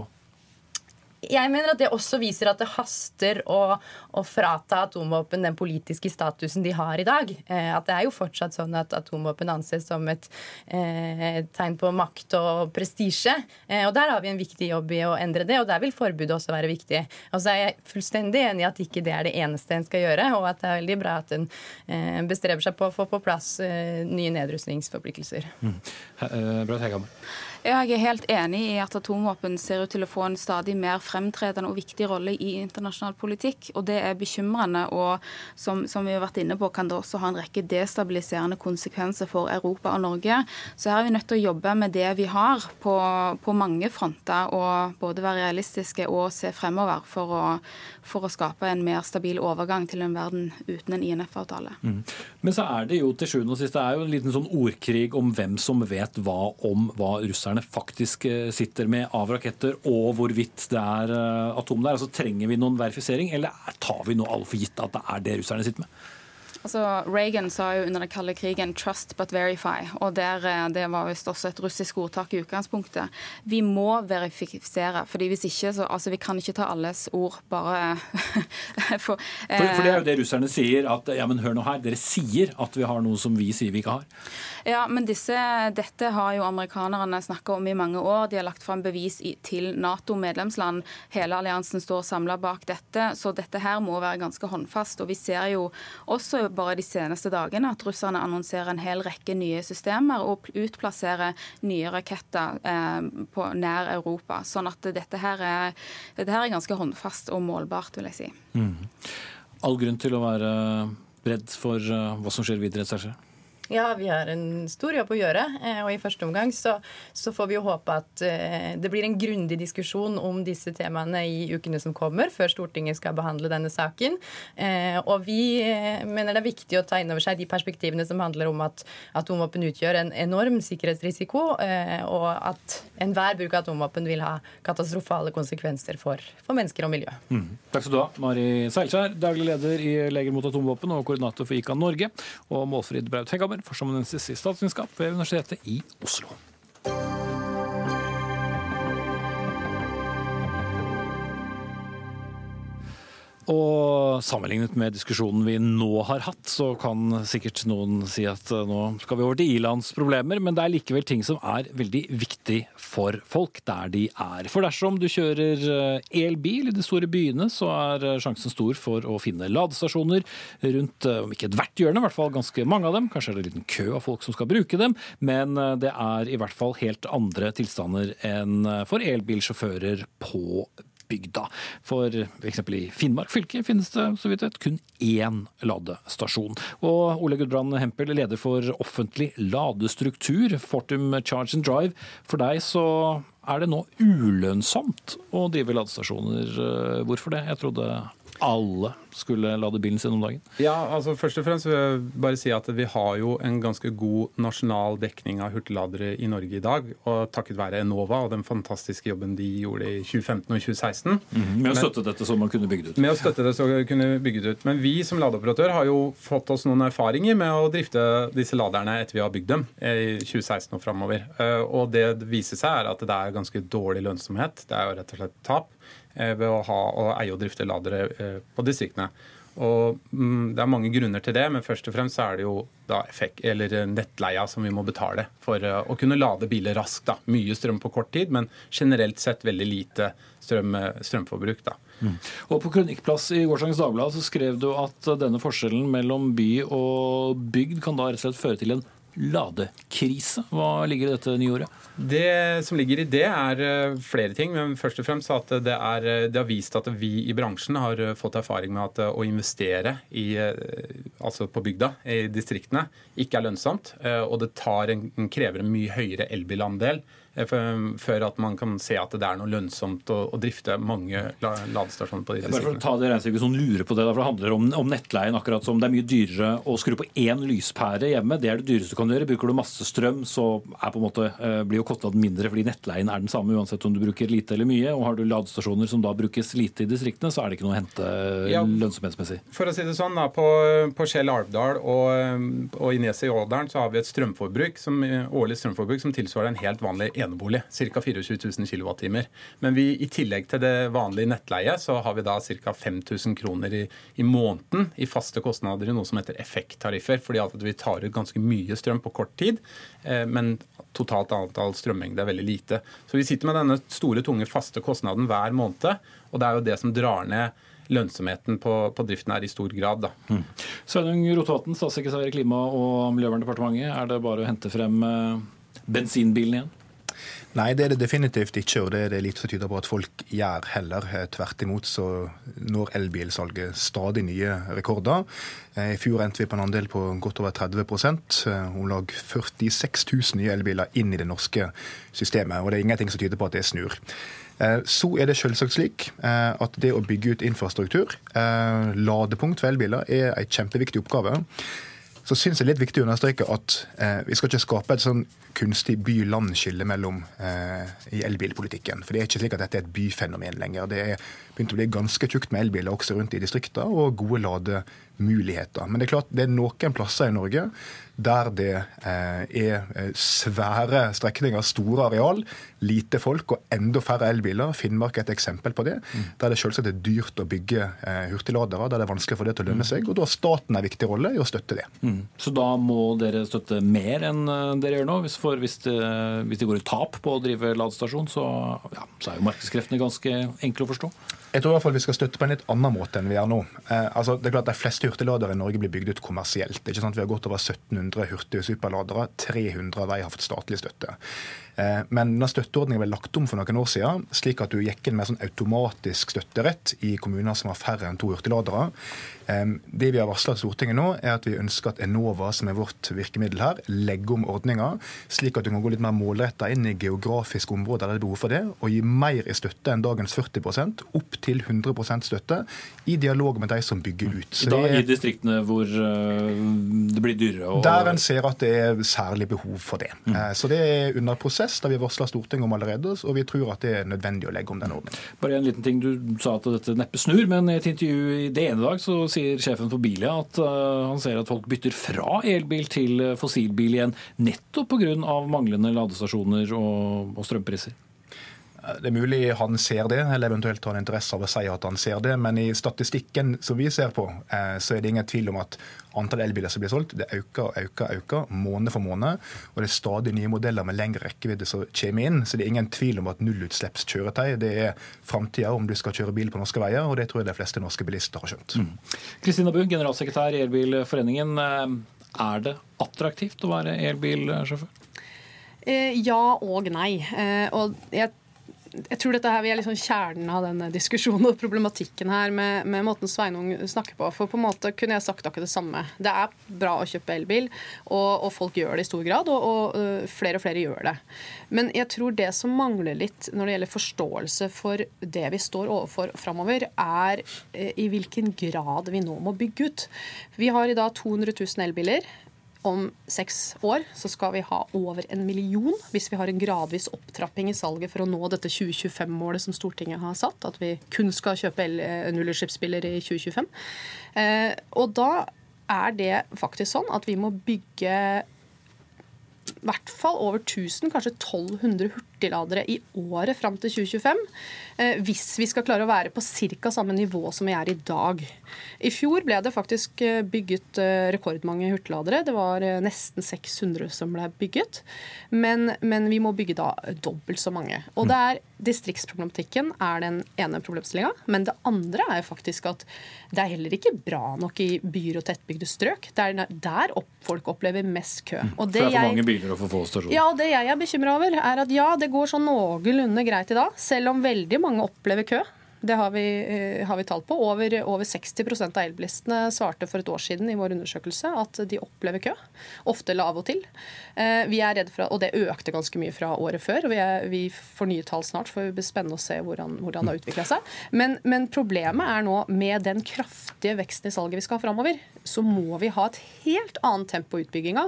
jeg mener at det også viser at det haster å, å, frata atomvåpen den politiske statusen de har i dag. Eh, at det er jo fortsatt sånn at atomvåpen anses som et eh, tegn på makt og prestisje. Eh, og der har vi en viktig jobb i å endre det, og der vil forbudet også være viktig. Og så er jeg fullstendig enig i at ikke det er det eneste en skal gjøre, og at det er veldig bra at en eh, bestreber seg på å få på plass eh, nye nedrustningsforpliktelser. Mm. Braut Hegammer. Jeg er helt enig i at atomvåpen ser ut til å få en stadig mer fremtredende og viktig rolle i internasjonal politikk. og Det er bekymrende, og som, som vi har vært inne på, kan det også ha en rekke destabiliserende konsekvenser for Europa og Norge. Så her er vi nødt til å jobbe med det vi har på, på mange fronter, og både være realistiske og se fremover for å, for å skape en mer stabil overgang til en verden uten en INF-avtale. Mm. Men så er det jo til sjuende og sist det er jo en liten sånn ordkrig om hvem som vet hva om hva russerne russerne faktisk eh, sitter med av raketter, og hvorvidt det er eh, atom der. Altså, trenger vi noen verifisering, eller tar vi noe alle for gitt at det er det russerne sitter med? Altså, Reagan sa jo under den kalde krigen 'trust but verify'. og der, eh, Det var visst også et russisk ordtak i utgangspunktet. Vi må verifisere. fordi hvis ikke, så altså, Vi kan ikke ta alles ord bare for, eh, for, for, det er jo det russerne sier. at ja, men hør nå her, Dere sier at vi har noe som vi sier vi ikke har. Ja, men disse, dette har jo amerikanerne snakka om i mange år. De har lagt fram bevis i, til Nato-medlemsland. Hele alliansen står samla bak dette. Så dette her må være ganske håndfast. Og vi ser jo også bare de seneste dagene at russerne annonserer en hel rekke nye systemer og utplasserer nye raketter eh, på nær Europa. Sånn at dette her, er, dette her er ganske håndfast og målbart, vil jeg si. Mm. All grunn til å være redd for uh, hva som skjer videre, Serge? Ja, vi har en stor jobb å gjøre. Eh, og i første omgang så, så får vi jo håpe at eh, det blir en grundig diskusjon om disse temaene i ukene som kommer, før Stortinget skal behandle denne saken. Eh, og vi mener det er viktig å ta inn over seg de perspektivene som handler om at atomvåpen utgjør en enorm sikkerhetsrisiko, og at enhver bruk av atomvåpen vil ha katastrofale konsekvenser for, for mennesker og miljø. Mm. Takk skal du ha, Mari Seilskjær, daglig leder i Leger mot atomvåpen og koordinator for ICAN Norge, og Målfrid Braut Hegghammer for i statsvitenskap ved Universitetet i Oslo. Og sammenlignet med diskusjonen vi nå har hatt, så kan sikkert noen si at eh, nå skal vi over til i-landsproblemer, men det er likevel ting som er veldig viktig for folk der de er. For dersom du kjører eh, elbil i de store byene, så er eh, sjansen stor for å finne ladestasjoner rundt, om ikke ethvert hjørne, i hvert fall ganske mange av dem. Kanskje er det en liten kø av folk som skal bruke dem, men det er i hvert fall helt andre tilstander enn for elbilsjåfører på bygda. For f.eks. i Finnmark fylke finnes det så vidt vet kun én ladestasjon. Og Ole Gudbrand Hempel, leder for offentlig ladestruktur, Fortum Charge and Drive. For deg så er det nå ulønnsomt å drive ladestasjoner. Hvorfor det? Jeg trodde alle skulle lade bilen sin om dagen? Ja, altså Først og fremst vil jeg bare si at vi har jo en ganske god nasjonal dekning av hurtigladere i Norge i dag. og Takket være Enova og den fantastiske jobben de gjorde i 2015 og 2016. Mm, med å støtte dette så man kunne bygd ut? Med å støtte det så kunne bygget ut. Men vi som ladeoperatør har jo fått oss noen erfaringer med å drifte disse laderne etter vi har bygd dem i 2016 og framover. Eh, og det viser seg er at det er ganske dårlig lønnsomhet. Det er jo rett og slett tap. Eh, ved å ha og eie og drifte ladere eh, på distriktene. Og mm, Det er mange grunner til det, men først og fremst er det jo effekt, eller nettleia som vi må betale for eh, å kunne lade biler raskt. da. Mye strøm på kort tid, men generelt sett veldig lite strøm, strømforbruk. da. Mm. Og På kronikkplass i gårsdagens Dagblad så skrev du at denne forskjellen mellom by og bygd kan da rett og slett føre til en ladekrise. Hva ligger i dette nye ordet? Det som ligger i det, er eh, flere ting. Men først og fremst at det, er, eh, det har vist at vi i bransjen har eh, fått erfaring med at å investere i, altså på bygda, i distriktene, ikke er lønnsomt. Og det en, krever en mye høyere elbilandel før at man kan se at det er noe lønnsomt å, å drifte mange ladestasjoner på de distriktene. Bare for å ta det regnestykket som lurer på det, for det handler om, om, nettleien. akkurat som Det er mye dyrere å skru på én lyspære hjemme. Det er det dyreste du kan gjøre. Bruker du masse strøm, så er på en måte, eh, blir jo kostnaden mindre fordi nettleien er den samme uansett om du bruker lite eller mye. Og har du ladestasjoner som da brukes lite i distriktene, så er det ikke noe å hente ja, lønnsomhetsmessig. For å si det sånn, da, på, på Skjell Alvdal og, og i Neset i Ådalen så har vi et strømforbruk som, årlig strømforbruk som tilsvarer en helt vanlig enebolig. Ca. 24 000 kWt. Men vi, i tillegg til det vanlige nettleie, så har vi da ca. 5000 kroner i, i, måneden i faste kostnader i noe som heter effekttariffer. Fordi at vi tar ut ganske mye strøm på kort tid, eh, men totalt antall strømmengde er veldig lite. Så vi sitter med denne store, tunge faste kostnaden hver måned, og det er jo det som drar ned lønnsomheten på, på, driften her i stor grad. Da. Mm. Sveinung Rotevatn, statssekretær i Klima- og miljøverndepartementet. Er det bare å hente frem eh, bensinbilen igjen? Nei, det er det definitivt ikke, og det er det lite som tyder på at folk gjør heller. Tvert imot så når elbilsalget stadig nye rekorder. I fjor endte vi på en andel på godt over 30 om lag 46 000 nye elbiler inn i det norske systemet. Og det er ingenting som tyder på at det snur. Så er det selvsagt slik at det å bygge ut infrastruktur, ladepunkt for elbiler, er en kjempeviktig oppgave så syns jeg det er litt viktig å understreke at eh, vi skal ikke skape et sånn kunstig by-land-skille mellom eh, i elbilpolitikken. For det er ikke slik at dette er et byfenomen lenger. Det er begynt å bli ganske tjukt med elbiler også rundt i distriktene, og gode lademuligheter. Men det er klart det er noen plasser i Norge der det eh, er eh, svære strekninger, store areal, lite folk og enda færre elbiler. Finnmark er et eksempel på det. Mm. Der det selvsagt er dyrt å bygge eh, hurtigladere, der det er vanskelig for det til å lønne mm. seg. Og da har staten en viktig rolle i å støtte det. Mm. Så da må dere støtte mer enn dere gjør nå? For hvis det, hvis det går i tap på å drive ladestasjon, så, ja, så er jo markedskreftene ganske enkle å forstå? Jeg tror i hvert fall vi skal støtte på en litt annen måte enn vi gjør nå. Eh, altså, det er klart De fleste hurtigladere i Norge blir bygd ut kommersielt. Er? Vi har gått over 1700 hurtige superladere. 300 av de har fått statlig støtte. Eh, men denne støtteordningen ble lagt om for noen år siden, slik at du gikk inn med sånn automatisk støtterett i kommuner som har færre enn to hurtigladere. Det vi har varsla Stortinget nå, er at vi ønsker at Enova, som er vårt virkemiddel her, legger om ordninga, slik at du kan gå litt mer målretta inn i geografiske områder der det er behov for det, og gi mer i støtte enn dagens 40% opp til 100% støtte, i dialog med de som bygger ut. Så da I distriktene hvor eh, det blir dyrere? Og... Der en ser at det er særlig behov for det. Mm. Eh, så det er under prosess prosess da vi varsla Stortinget om allerede, og vi tror at det er nødvendig å legge om den ordningen. Bare en liten ting, Du sa at dette neppe snur, men i et intervju i det ene dag så sier sjefen for Bilia at uh, han ser at folk bytter fra elbil til fossilbil igjen, nettopp pga. manglende ladestasjoner og, og strømpriser. Det er mulig han ser det, eller eventuelt har interesse av å si at han ser det. Men i statistikken som vi ser på, eh, så er det ingen tvil om at antallet elbiler som blir solgt, det øker og øker, øker, måned for måned. Og det er stadig nye modeller med lengre rekkevidde som kommer inn. Så det er ingen tvil om at nullutslippskjøretøy det er framtida om du skal kjøre bil på norske veier, og det tror jeg de fleste norske bilister har skjønt. Mm. Kristina mm. Bu, generalsekretær i Elbilforeningen. Eh, er det attraktivt å være elbilsjåfør? Eh, ja og nei. Og jeg jeg tror dette her, Vi er liksom kjernen av denne diskusjonen og problematikken her med, med, måten Sveinung snakker på. For på en måte kunne jeg sagt akkurat det samme. Det er bra å kjøpe elbil, og, og folk gjør det i stor grad. Og, og uh, flere og flere gjør det. Men jeg tror det som mangler litt når det gjelder forståelse for det vi står overfor framover, er uh, i hvilken grad vi nå må bygge ut. Vi har i dag 200 000 elbiler om seks år så skal vi ha over en million hvis vi har en gradvis opptrapping i salget for å nå dette 2025-målet som Stortinget har satt. At vi kun skal kjøpe eh, nullutslippsbiler i 2025. Eh, og da er det faktisk sånn at vi må bygge i hvert fall over 1000, kanskje 1200 hurtigladere i året fram til 2025. Eh, hvis vi skal klare å være på ca. samme nivå som vi er i dag. I fjor ble det faktisk eh, bygget eh, rekordmange hurtigladere. Det var nesten 600 som ble bygget. Men, men vi må bygge da dobbelt så mange. Og det er distriktsproblematikken er den ene problemstillinga. Men det andre er faktisk at det er heller ikke bra nok i byer og tettbygde strøk. Det er der folk opplever mest kø. Mm. Og det, det er for mange biler og for få stasjoner. Ja, det jeg er bekymra over, er at ja, det går sånn noenlunde greit i dag, selv om veldig mange opplever kø. Det har vi, eh, har vi tall på. Over, over 60% av elbilistene svarte for et år siden i vår undersøkelse at de opplever kø. Ofte lav og til. Eh, vi er redde for, og det økte ganske mye fra året før. og Vi, er, vi får nye tall snart, for det blir spennende å se hvordan, hvordan det har utvikla seg. Men, men, problemet er nå, med den kraftige veksten i salget vi skal ha framover, så må vi ha et helt annet tempo i utbygginga.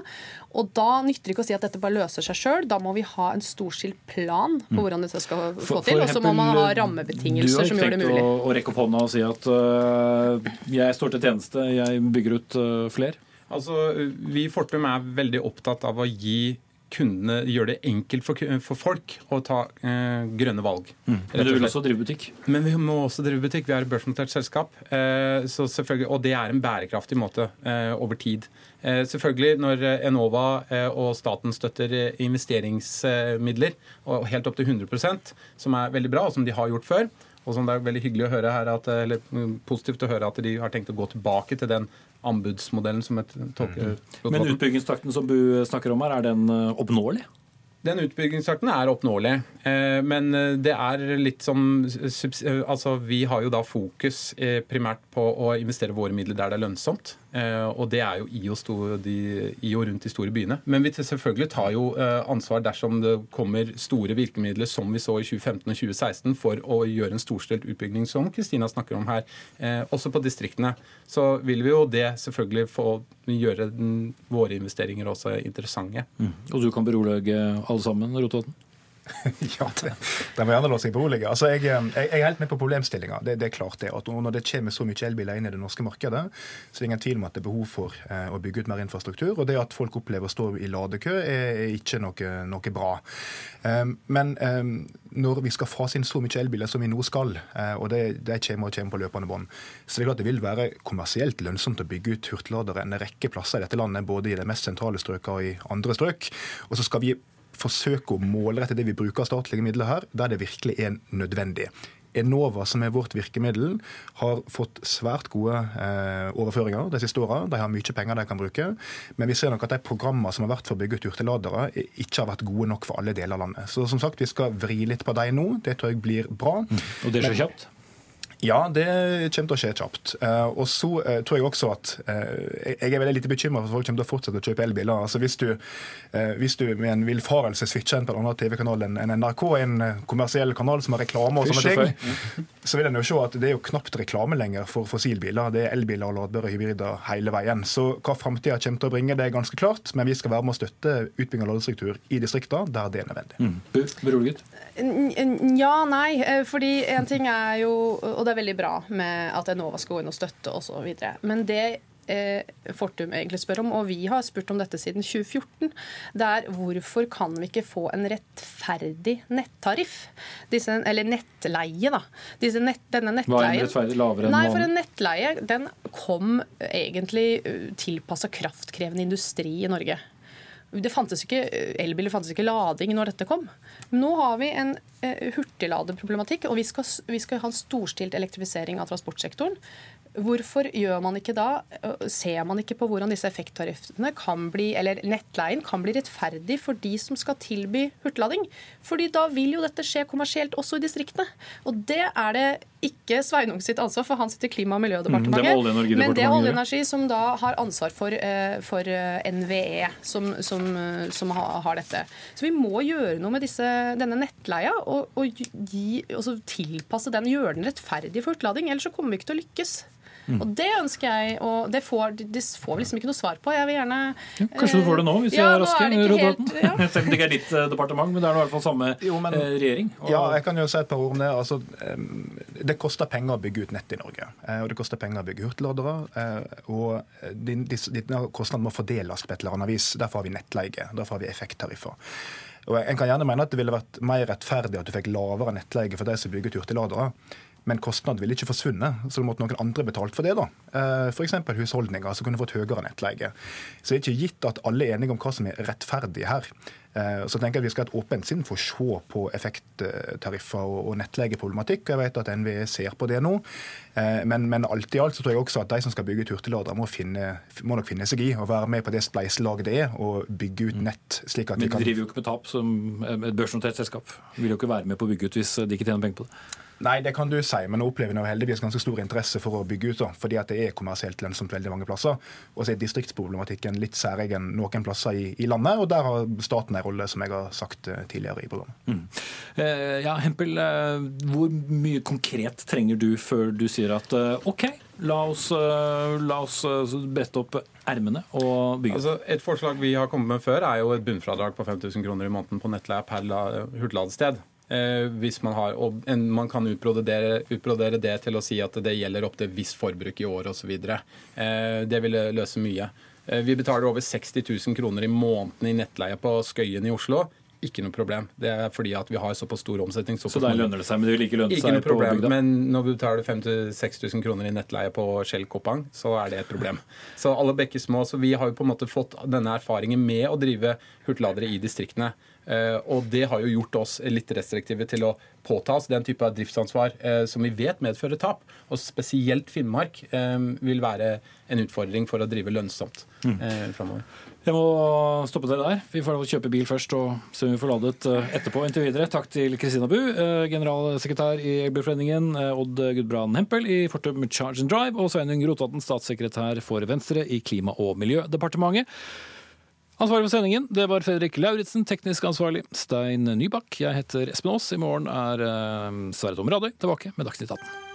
Og da nytter det ikke å si at dette bare løser seg sjøl. Da må vi ha en storstilt plan på mm. hvordan dette skal gå til. Og så må man ha rammebetingelser som gjør det mulig. Tenkt å, å rekke opp hånda og si at uh, jeg står til tjeneste, jeg bygger ut uh, flere? Altså, Vi i Fortum er veldig opptatt av å gi kundene gjøre det enkelt for, for folk å ta eh, grønne valg. Mm. Men du vil også drive butikk? Men vi må også drive butikk. Vi er et børsnotert selskap. Eh, og det er en bærekraftig måte eh, over tid. Eh, selvfølgelig Når Enova eh, og staten støtter investeringsmidler, og helt opp til 100% som er veldig bra, og som de har gjort før, og som det er veldig hyggelig å høre her at, eller mm, positivt å høre at de har tenkt å gå tilbake til den anbudsmodellen som et tolke... Mm. Men utbyggingstakten som Bu snakker om her, er den oppnåelig? Den utbyggingstakten er oppnåelig, eh, men eh, det er litt som Altså, vi har jo da fokus eh, primært på å investere våre midler der det er lønnsomt. Og det er jo i og, store, de, i og rundt de store byene. Men vi selvfølgelig tar jo ansvar dersom det kommer store virkemidler, som vi så i 2015 og 2016, for å gjøre en storstilt utbygging, som Kristina snakker om her, også på distriktene. Så vil vi jo det selvfølgelig få gjøre den, våre investeringer også interessante. Mm. Og du kan berolige alle sammen, Rotevatn? ja, det, det må gjerne la seg berolige. Altså, jeg, jeg, jeg, er helt med på problemstillinga. Det, det, er klart det. at Når det kommer så mye elbiler inn i det norske markedet, så er det ingen tvil om at det er behov for eh, å bygge ut mer infrastruktur. Og det at folk opplever å stå i ladekø, er, er ikke noe, noe bra. Um, men um, når vi skal fase inn så mye elbiler som vi nå skal, uh, og det, det kommer og kommer på løpende bånd, så det er klart det vil være kommersielt lønnsomt å bygge ut hurtigladere en rekke plasser i dette landet, både i de mest sentrale strøkene og i andre strøk. Og så skal vi forsøke å målrette det vi bruker av statlige midler her, der det virkelig er nødvendig. Enova, som er vårt virkemiddel, har fått svært gode eh, overføringer de siste åra. De har mye penger de kan bruke. Men vi ser nok at de programmene som har vært for å bygge ut hurtigladere, ikke har vært gode nok for alle deler av landet. Så som sagt, vi skal vri litt på dem nå. Det tror jeg blir bra. Mm. Og det skjer kjapt? Ja, det kommer til å skje kjapt. Uh, og så uh, tror jeg også at uh, Jeg er veldig lite bekymra for at folk kommer til å fortsette å kjøpe elbiler. Altså Hvis du, hvis du med en villfarelse switcher inn på en annen TV-kanal enn NRK, en kommersiell kanal som har reklame og sånne ting, så vil en jo se at det er jo knapt reklame lenger for fossilbiler. Det er elbiler og ladbare hybrider hele veien. Så hva framtida kommer til å bringe, det er ganske klart. Men vi skal være med å støtte utbygging av ladestruktur i distriktene der det er nødvendig. Mm. Ja, nei. Fordi en ting er jo og det er veldig bra med at Enova skal gå inn og støtte osv. Men det eh, Fortum egentlig spør om, og vi har spurt om dette siden 2014, det er hvorfor kan vi ikke få en rettferdig nettariff? Disse, eller nettleie, da. Disse nett, denne nettleien Hva er lavere enn Nei, for en nettleie den kom egentlig uh, tilpassa kraftkrevende industri i Norge. Det fantes ikke, Elbiler fantes ikke lading når dette kom. Nå har vi en eh, hurtigladeproblematikk, og vi skal, vi skal ha en storstilt elektrifisering av transportsektoren. Hvorfor gjør man ikke da, ser man ikke på hvordan disse effekttariffene kan bli, eller nettleien kan bli rettferdig for de som skal tilby hurtiglading? Fordi da vil jo dette skje kommersielt også i distriktene. Og det er det ikke Sveinung sitt ansvar, for han sitter i Klima- og miljødepartementet. Mm, det men det er Olje- og energi som da har ansvar for, for NVE, som, som, som, har dette. Så vi må gjøre noe med disse, denne nettleia og, og, gi, og tilpasse den, gjøre den rettferdig for hurtiglading. Ellers så kommer vi ikke til å lykkes. Mm. Og det ønsker jeg, og det får, det får vi liksom ikke noe svar på. Jeg vil gjerne ja, Kanskje du får det nå, hvis ja, jeg er raske? Ja. Selv om det ikke er ditt eh, departement, men det er i hvert fall samme jo, men, eh, regjering. Og... Ja, jeg kan jo si et par ord om det. Altså, det koster penger å bygge ut nett i Norge. Eh, og det koster penger å bygge hurtigladere. Og denne kostnaden må fordeles på et eller annet vis. Derfor har vi nettleie. Derfor har vi effekttariffer. Og En kan gjerne mene at det ville vært mer rettferdig at du fikk lavere nettleie for de som bygger ut hurtigladere men kostnaden ville ikke forsvunnet. Så det måtte noen andre betalt for det. da. Eh, F.eks. husholdninger som kunne fått høyere nettleie. Så det er ikke gitt at alle er enige om hva som er rettferdig her. Eh, så tenker jeg at Vi skal ha et åpent sinn for å se på effekttariffer og nettleieproblematikk. Jeg vet at NVE ser på det nå. Eh, men, men, alt i alt så tror jeg også at de som skal bygge ut hurtigladere, må, må, nok finne seg i å være med på det spleiselaget det er å bygge ut nett. slik at Men de driver jo ikke med tap som et børsnotert selskap. Vil jo ikke være med på å bygge ut hvis de ikke tjener penger på det. Nei, det kan du si, men nå opplever vi heldigvis ganske stor interesse for å bygge ut. Da, fordi at det er kommersielt lønnsomt veldig mange plasser. Og så er distriktsproblematikken litt særegen noen plasser i, i, landet. Og der har staten en rolle, som jeg har sagt eh, tidligere i programmet. Mm. Eh, ja, Hempel, eh, hvor mye konkret trenger du før du sier at eh, OK, la oss, eh, la oss eh, brette opp ermene og bygge? Altså, et forslag vi har kommet med før, er jo et bunnfradrag på 5000 kroner i måneden på nettleie per hurtigladested. Eh, hvis man har, og Man kan utbrodere, utbrodere det til å si at det gjelder opp til visst forbruk i år osv. Eh, det ville løse mye. Eh, vi betaler over 60 000 kroner i måneden i nettleie på Skøyen i Oslo. Ikke noe problem. Det er fordi at vi har såpass stor omsetning. Så da lønner det seg, men det vil ikke lønne ikke seg noe problem, på Men når vi betaler 5000-6000 kroner i nettleie på Shell Koppang, så er det et problem. Så alle bekker små. Så vi har jo på en måte fått denne erfaringen med å drive hurtigladere i distriktene. Eh, og det har jo gjort oss litt restriktive til å påta oss den type av driftsansvar eh, som vi vet medfører tap. Og spesielt Finnmark eh, vil være en utfordring for å drive lønnsomt mm. framover. Jeg må stoppe det der. Vi får kjøpe bil først og se om vi får ladet etterpå. Inntil videre, takk til Kristina Bu, generalsekretær i Elbilforeningen, Odd Gudbrand Hempel i Fortum Charge and Drive, og Sveinung Rotaten, statssekretær for Venstre i Klima- og miljødepartementet. Ansvarlig for sendingen det var Fredrik Lauritzen, teknisk ansvarlig Stein Nybakk. Jeg heter Espen Aas. I morgen er Sverre Tom Radøy tilbake med Dagsnytt 18.